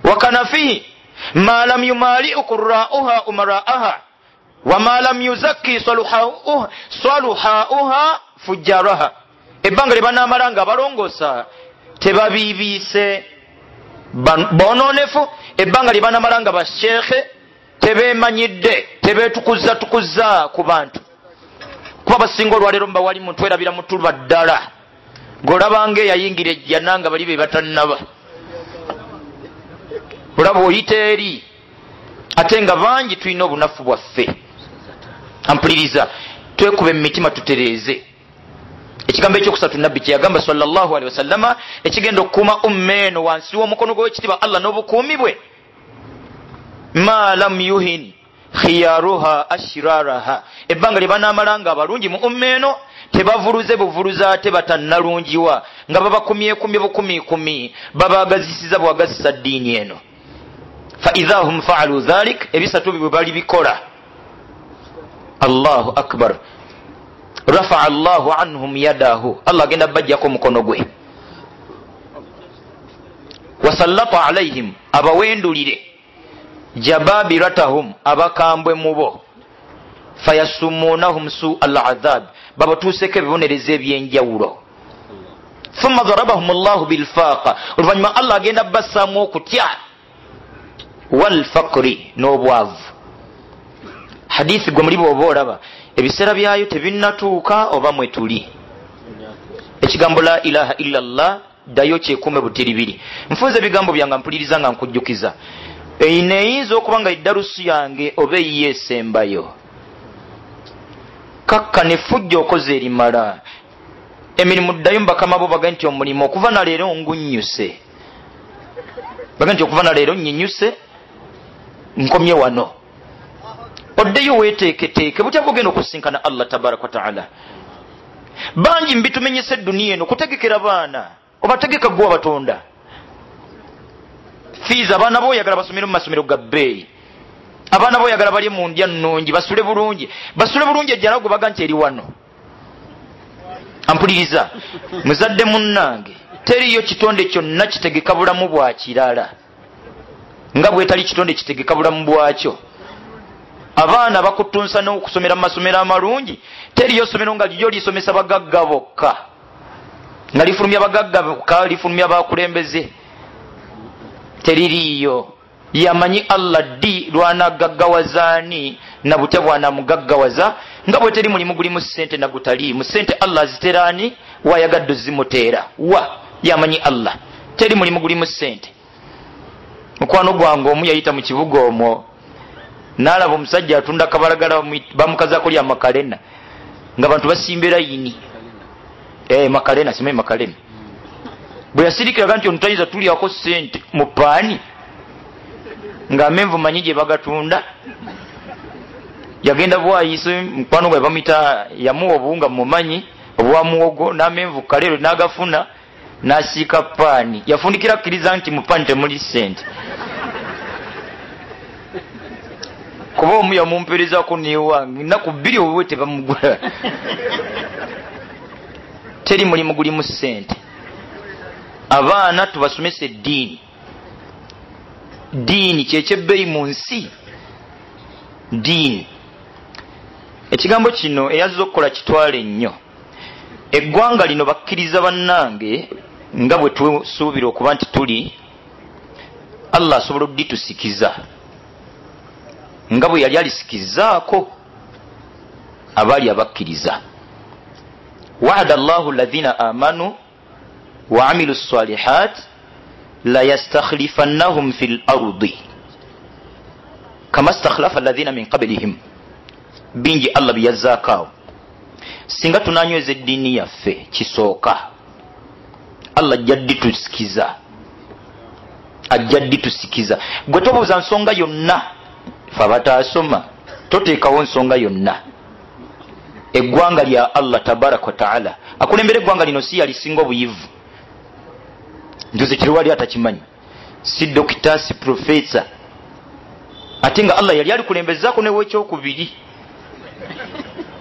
wakanafihi ma lam yumaliu qurauha umaraaha wama lam yuzakki saluhauha fujjaraha ebbanga lye banamala nga balongoosa tebabiibiise bononefu ebbanga lye banamala nga basheekhe tebemanyidde tebetukuza tukuza ku bantu. Kuba basinga olwaleero mubawali mutwerabira mutuba ddala ngaolabanga eyayingira ejjana nga bali be batannaba. Olaba oyita eri ate nga bangi tulina obunafu bwaffe. Ampuliriza twekuba emitima tutereeze ekigambo ekyokusatu nabbi kyeyagamba salllahu alehi wasallama ekigenda okukuuma umma eno wansi w'omukono gw'ekitiibwa allah n'obukuumi bwe. Ma lam yuhin khiyaruha ashiraraha. Ebbanga lye banaamala nga abalungi mu umma eno tebavuluze buvuluze ate batannalungiwa nga babakumyekumye bukumikumi babaagazisiza bwagazisa ddiini eno. Faidha hum faalu dhalik ebisatu bwe bali bikola. Allahu akbar rafaa llahu anhum yadahu. Allah agenda bajjako omukono gwe wasallata alaihim. Abawendulire jababiratahum. Abakambwe mubo. Fayasumunahum su al adhab babatuuseko ebibonerezo ebyenjawulo thumma darabahum llahu bilfaqa. Oluvanyuma allah agenda bassaamu okutya walfakri n'obwavu hadithi gwe muli bwoba olaba ebiseera byayo tebinnatuuka oba mwe tuli. Ekigambo la ilaha illa llah ddayo kyekuume butiribiri nfunza ebigambo byange mpuliriza nga nkujjukiza. Eino eyinza okuba nga eddalusu yange oba eyiyo esembayo? Kakka nefujja okoze erimala. Emirimu ddayo mubakama bo baga nti omulimu okuva naleero ngunnyuse. Baga nti okuva naleero nyinyuse nkomye wano. Oddeyo weteeketeeke butya bwogenda okusinkana allah tabaraka wataala bangi mbitumenyesa eduniya eno kutegekera baana obategeka gwe wabatonda fiizi abaana boyagala basomere mu masomero ga bbeeyi abaana boyagala balye mu ndya nnungi basule bulungi. Basule bulungi ejjala gwe baga nti eri wano. Ampuliriza muzadde munnange teriyo kitonde kyonna kitegeka bulamu bwa kirala. Nga bwetali kitonde kitegeka bulamu bwakyo abaana bakutunsa n'okusomera mu masomero amalungi teriyo somero nga lyo lisomesa bagagga bokka nga lifulumya bagagga bokka lifulumya bakulembeze teririiyo yamanyi allah ddi lwanagaggawazaani nabutya bwanamugaggawaza nga bwe teri mulimu gulimu sente nagutaliimu sente allah aziteraani wayagadde zimuteera wa? Yamanyi allah. Teri mulimu gulimu sente mukwano gwange omu yayita mu kibuga omwo nalaba omusajja atunda kabalagala bamukazako lya makalena. Nga bantu basimbe layini e, makalena simanyi makalena. Bwe yasirikiraga nti onutayinza tulyako sente mu paani nga amenvu manyi gye bagatunda yagenda bwayise mukwano gwe bamwita yamuwa obuwunga mumanyi obwa muwogo n'amenvu kalero n'agafuna n'asiika paani. Yafundikira akkiriza nti mu paani temuli sente kuba omu yamumperezako newange naku bbiri obwe tebamugula. (laughs) Teri mulimu gulimu sente abaana tubasomesa eddiini. Diini kyekyebbeeyi mu nsi. Diini ekigambo kino eyazza okukola kitwale nnyo. Eggwanga lino bakkiriza bannange nga bwe tusuubira okuba nti tuli allah asobola odditusikiza nga bwe yali alisikizaako abaali abakkiriza. Wa'ada llahu lazina amanu wa amilu salihat layastakhlifannahum fi lardi kama stakhlafa lazina min qablihim. Bingi allah byeyazzaako awo singa tunanyweza eddiini yaffe kisooka allah ajja dditusikiza ajja dditusikiza gwe tobuuza nsonga yonna fe abataasoma toteekawo nsonga yonna. Eggwanga lya allah tabaraka wataala akulembera eggwanga lino si yalisinga obuyivu. Ntuze kiriwali atakimanyi. Si dokita si profesa. Ate nga allah yali alikulembezaako newekyokubiri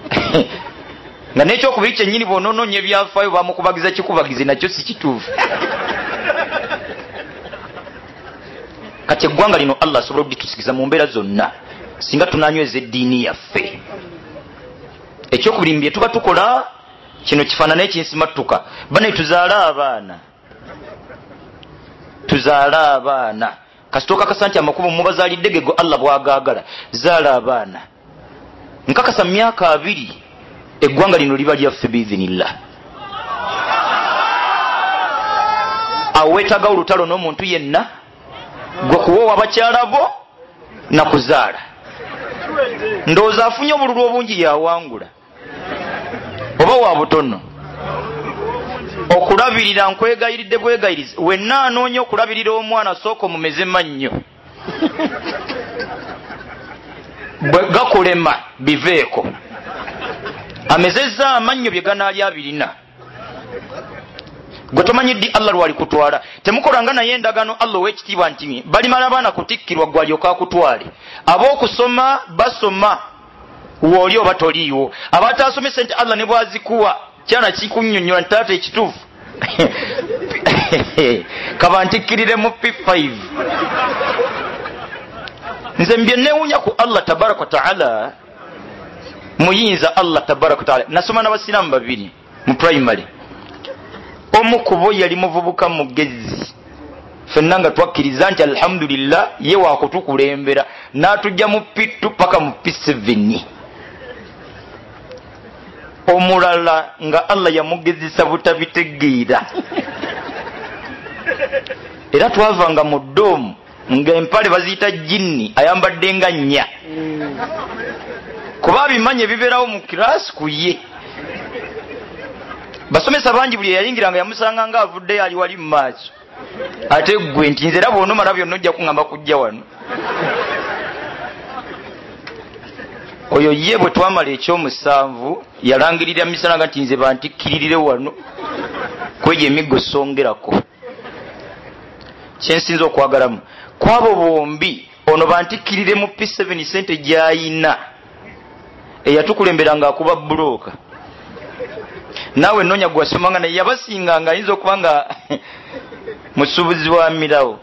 (laughs) nga nekyokubiri kyenyini bonoononya ebyafaayo bamukubagiza kikubagizi nakyo si kituufu kati eggwanga lino allah asobola okuditusikiza mu mbeera zonna singa tunanyweza eddiini yaffe. Ekyokubiri mu bye tuba tukola kino kifaanana ekinsimattuka. Banaye tuzaale abaana. Tuzaale abaana. Kasitooka kasa nti amakubo mubazaalidde gego allah bwagaagala zaala abaana. Nkakasa mu myaka abiri eggwanga lino liba lyaffe biidhinillah awo weetaagawo olutalo n'omuntu yenna gwe kuwoowa bakyala bo nakuzaala. Ndowooza afunye obululu obungi yawangula. Oba wa butono? Okulabirira nkwegayiridde bwegayiriza wenna anoonya okulabirira omwana sooka omumeze mannyo. Bwe gakulema biveeko. Amezezza amannyo bye ganaali abirina gwe tomanyi ddi allah lwali kutwala? Temukolanga naye endagano allah owekitiibwa nti balimala baana kutikkirwa gwe alyoka akutwale. Ab'okusoma basoma. Wooli oba toliiwo? Abatasomese nti allah ne bwazikuwa kyana kikunyonyola nti taata ekituufu. (laughs) Kaba ntikkirire mu p5 nze mbye newunya ku allah tabaraka wataala muyinza allah tabaraka wataala nasoma n'abasiraamu babiri mu primary omu kubo yali muvubuka mugezi fenna nga twakkiriza nti alhamdulillah ye wakutukulembera n'atujja mu pittu paka mu p7 omulala nga allah yamugezesa butabitegeera. Era twavanga mu doomu ngaempale baziyita jinni ayambadde nga nnya. Kuba abimanya ebibeerawo mu kirasi ku ye basomesa bangi buli yayingiranga yamusanga nga avuddeyo ali wali mu maaso. Ate gwe nti nze era bwonomala byonna ojja kuŋamba kujja wano. Oyo ye bwe twamala ekyomusanvu yalangirira misana nga nti nze bantikkiririre wano kwegyo emiggo songerako. Kyensinza okwagalamu kwabo bombi ono bantikkirire mu p7 sente gyayina eyatukulemberanga akuba bulooka naawe nonya gwasomanga naye yabasinganga ayinza okuba nga musuubuzi wa mirawo.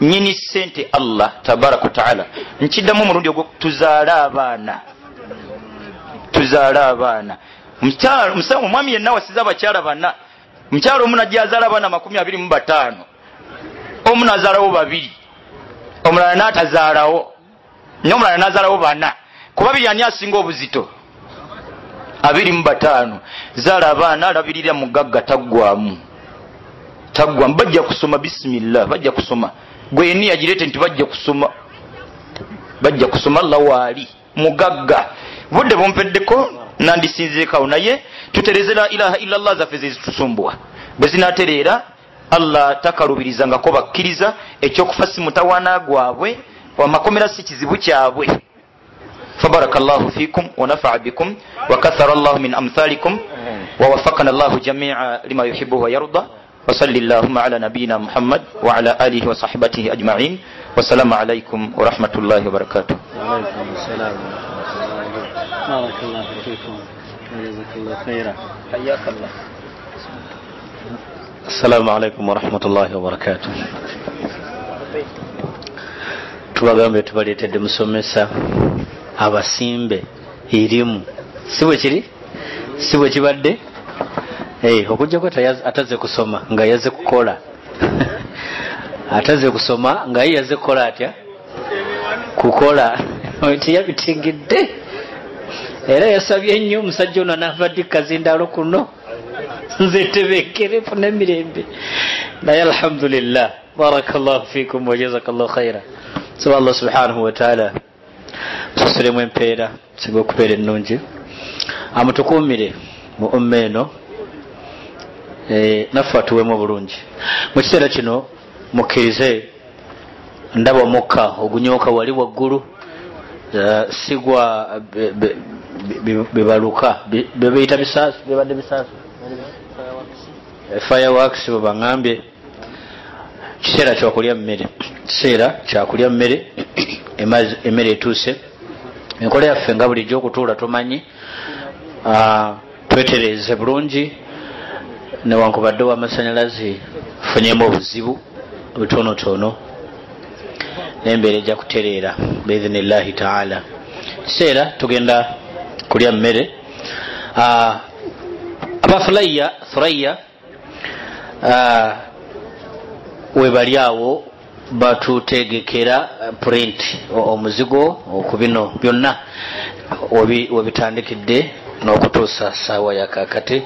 Nyini sente allah tabaraka wataala nkiddamu omulundi ogwo tuzaale abaana. Tuzaale abaana. Omwami yenna wasiza abakyala bana. Mukyalo omu najazaala abaana makumi abiri mu bataano. Omu nazaalawo babiri. Omulala n'atazaalawo. Naye omulala nazaalawo bana. Kuba biri ani asinga obuzito abiri mu bataano. Zaala abaana alabirira mugagga taggwamu taggwamu bajja kusoma bisimillah bajja kusoma. Gwe yeni yagireete nti bajja kusoma. Bajja kusoma allah waali mugagga. Budde bumpeddeko nandisinzirekawo naye tutereze la ilaha illallah zaffe zezitusumbuwa bwe zinatereera allah takalubirizangako bakkiriza ekyokufa si mutawaana gwabwe wamakomera si kizibu kyabwe فبارك الله فيكم ونفع بكم وكثر الله من أمثالكم ووفقنا الله جميعا لما يحبه ويرضى وصل اللهم على نبينا محمد وعلى آله وصحبته أجمعين والسلام عليكم ورحمة الله وبركاته. وعليكم السلام ورحمة الله وبركاته. بارك الله فيكم وجزاك الله خيرا. حياك الله. السلام عليكم ورحمة الله وبركاته. Tubagambye tubaleetedde musomesa. Abasimbe erimu. Si bwe kiri? Si bwe kibadde? Okujjako ataze kusoma nga yaze kukola. (laughs) Ataze kusoma nga ye yaze kukola atya? Kukola. (laughs) Teyabitegedde era yasabye nnyo omusajja ono anaava ddi kazindaalo kuno (laughs) nze tebekere funa emirembe naye alhamdulillah. Baraka llahu fikum wajazaka llahu khaira soba allah subhanahu wataala tusasulemu empeera singa okubeera ennungi. Amutukuumire mu umma eno. Naffe atuweemu obulungi. Mu kiseera kino mukkirize ndaba omukka ogunyooka wali waggulu sigwa bebaluka bebeyita bisaasu bebadde bisaasu fireworks bwebaŋambye kiseera kyakulya mmere. Kiseera kyakulya mmere emmere etuuse. Enkola yaffe nga bulijjo okutuula tumanyi twetereeze bulungi newankubadde owamasanyalaze funyemu obuzibu butonotono nembeera ejja kutereera biidhinillahi taala. Kiseera tugenda kulya mmere. Abafulaiya thuraiya webali awo batutegekera print omuzigo ku bino byonna webitandikidde n'okutuusa saawa yakakati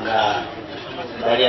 nga bali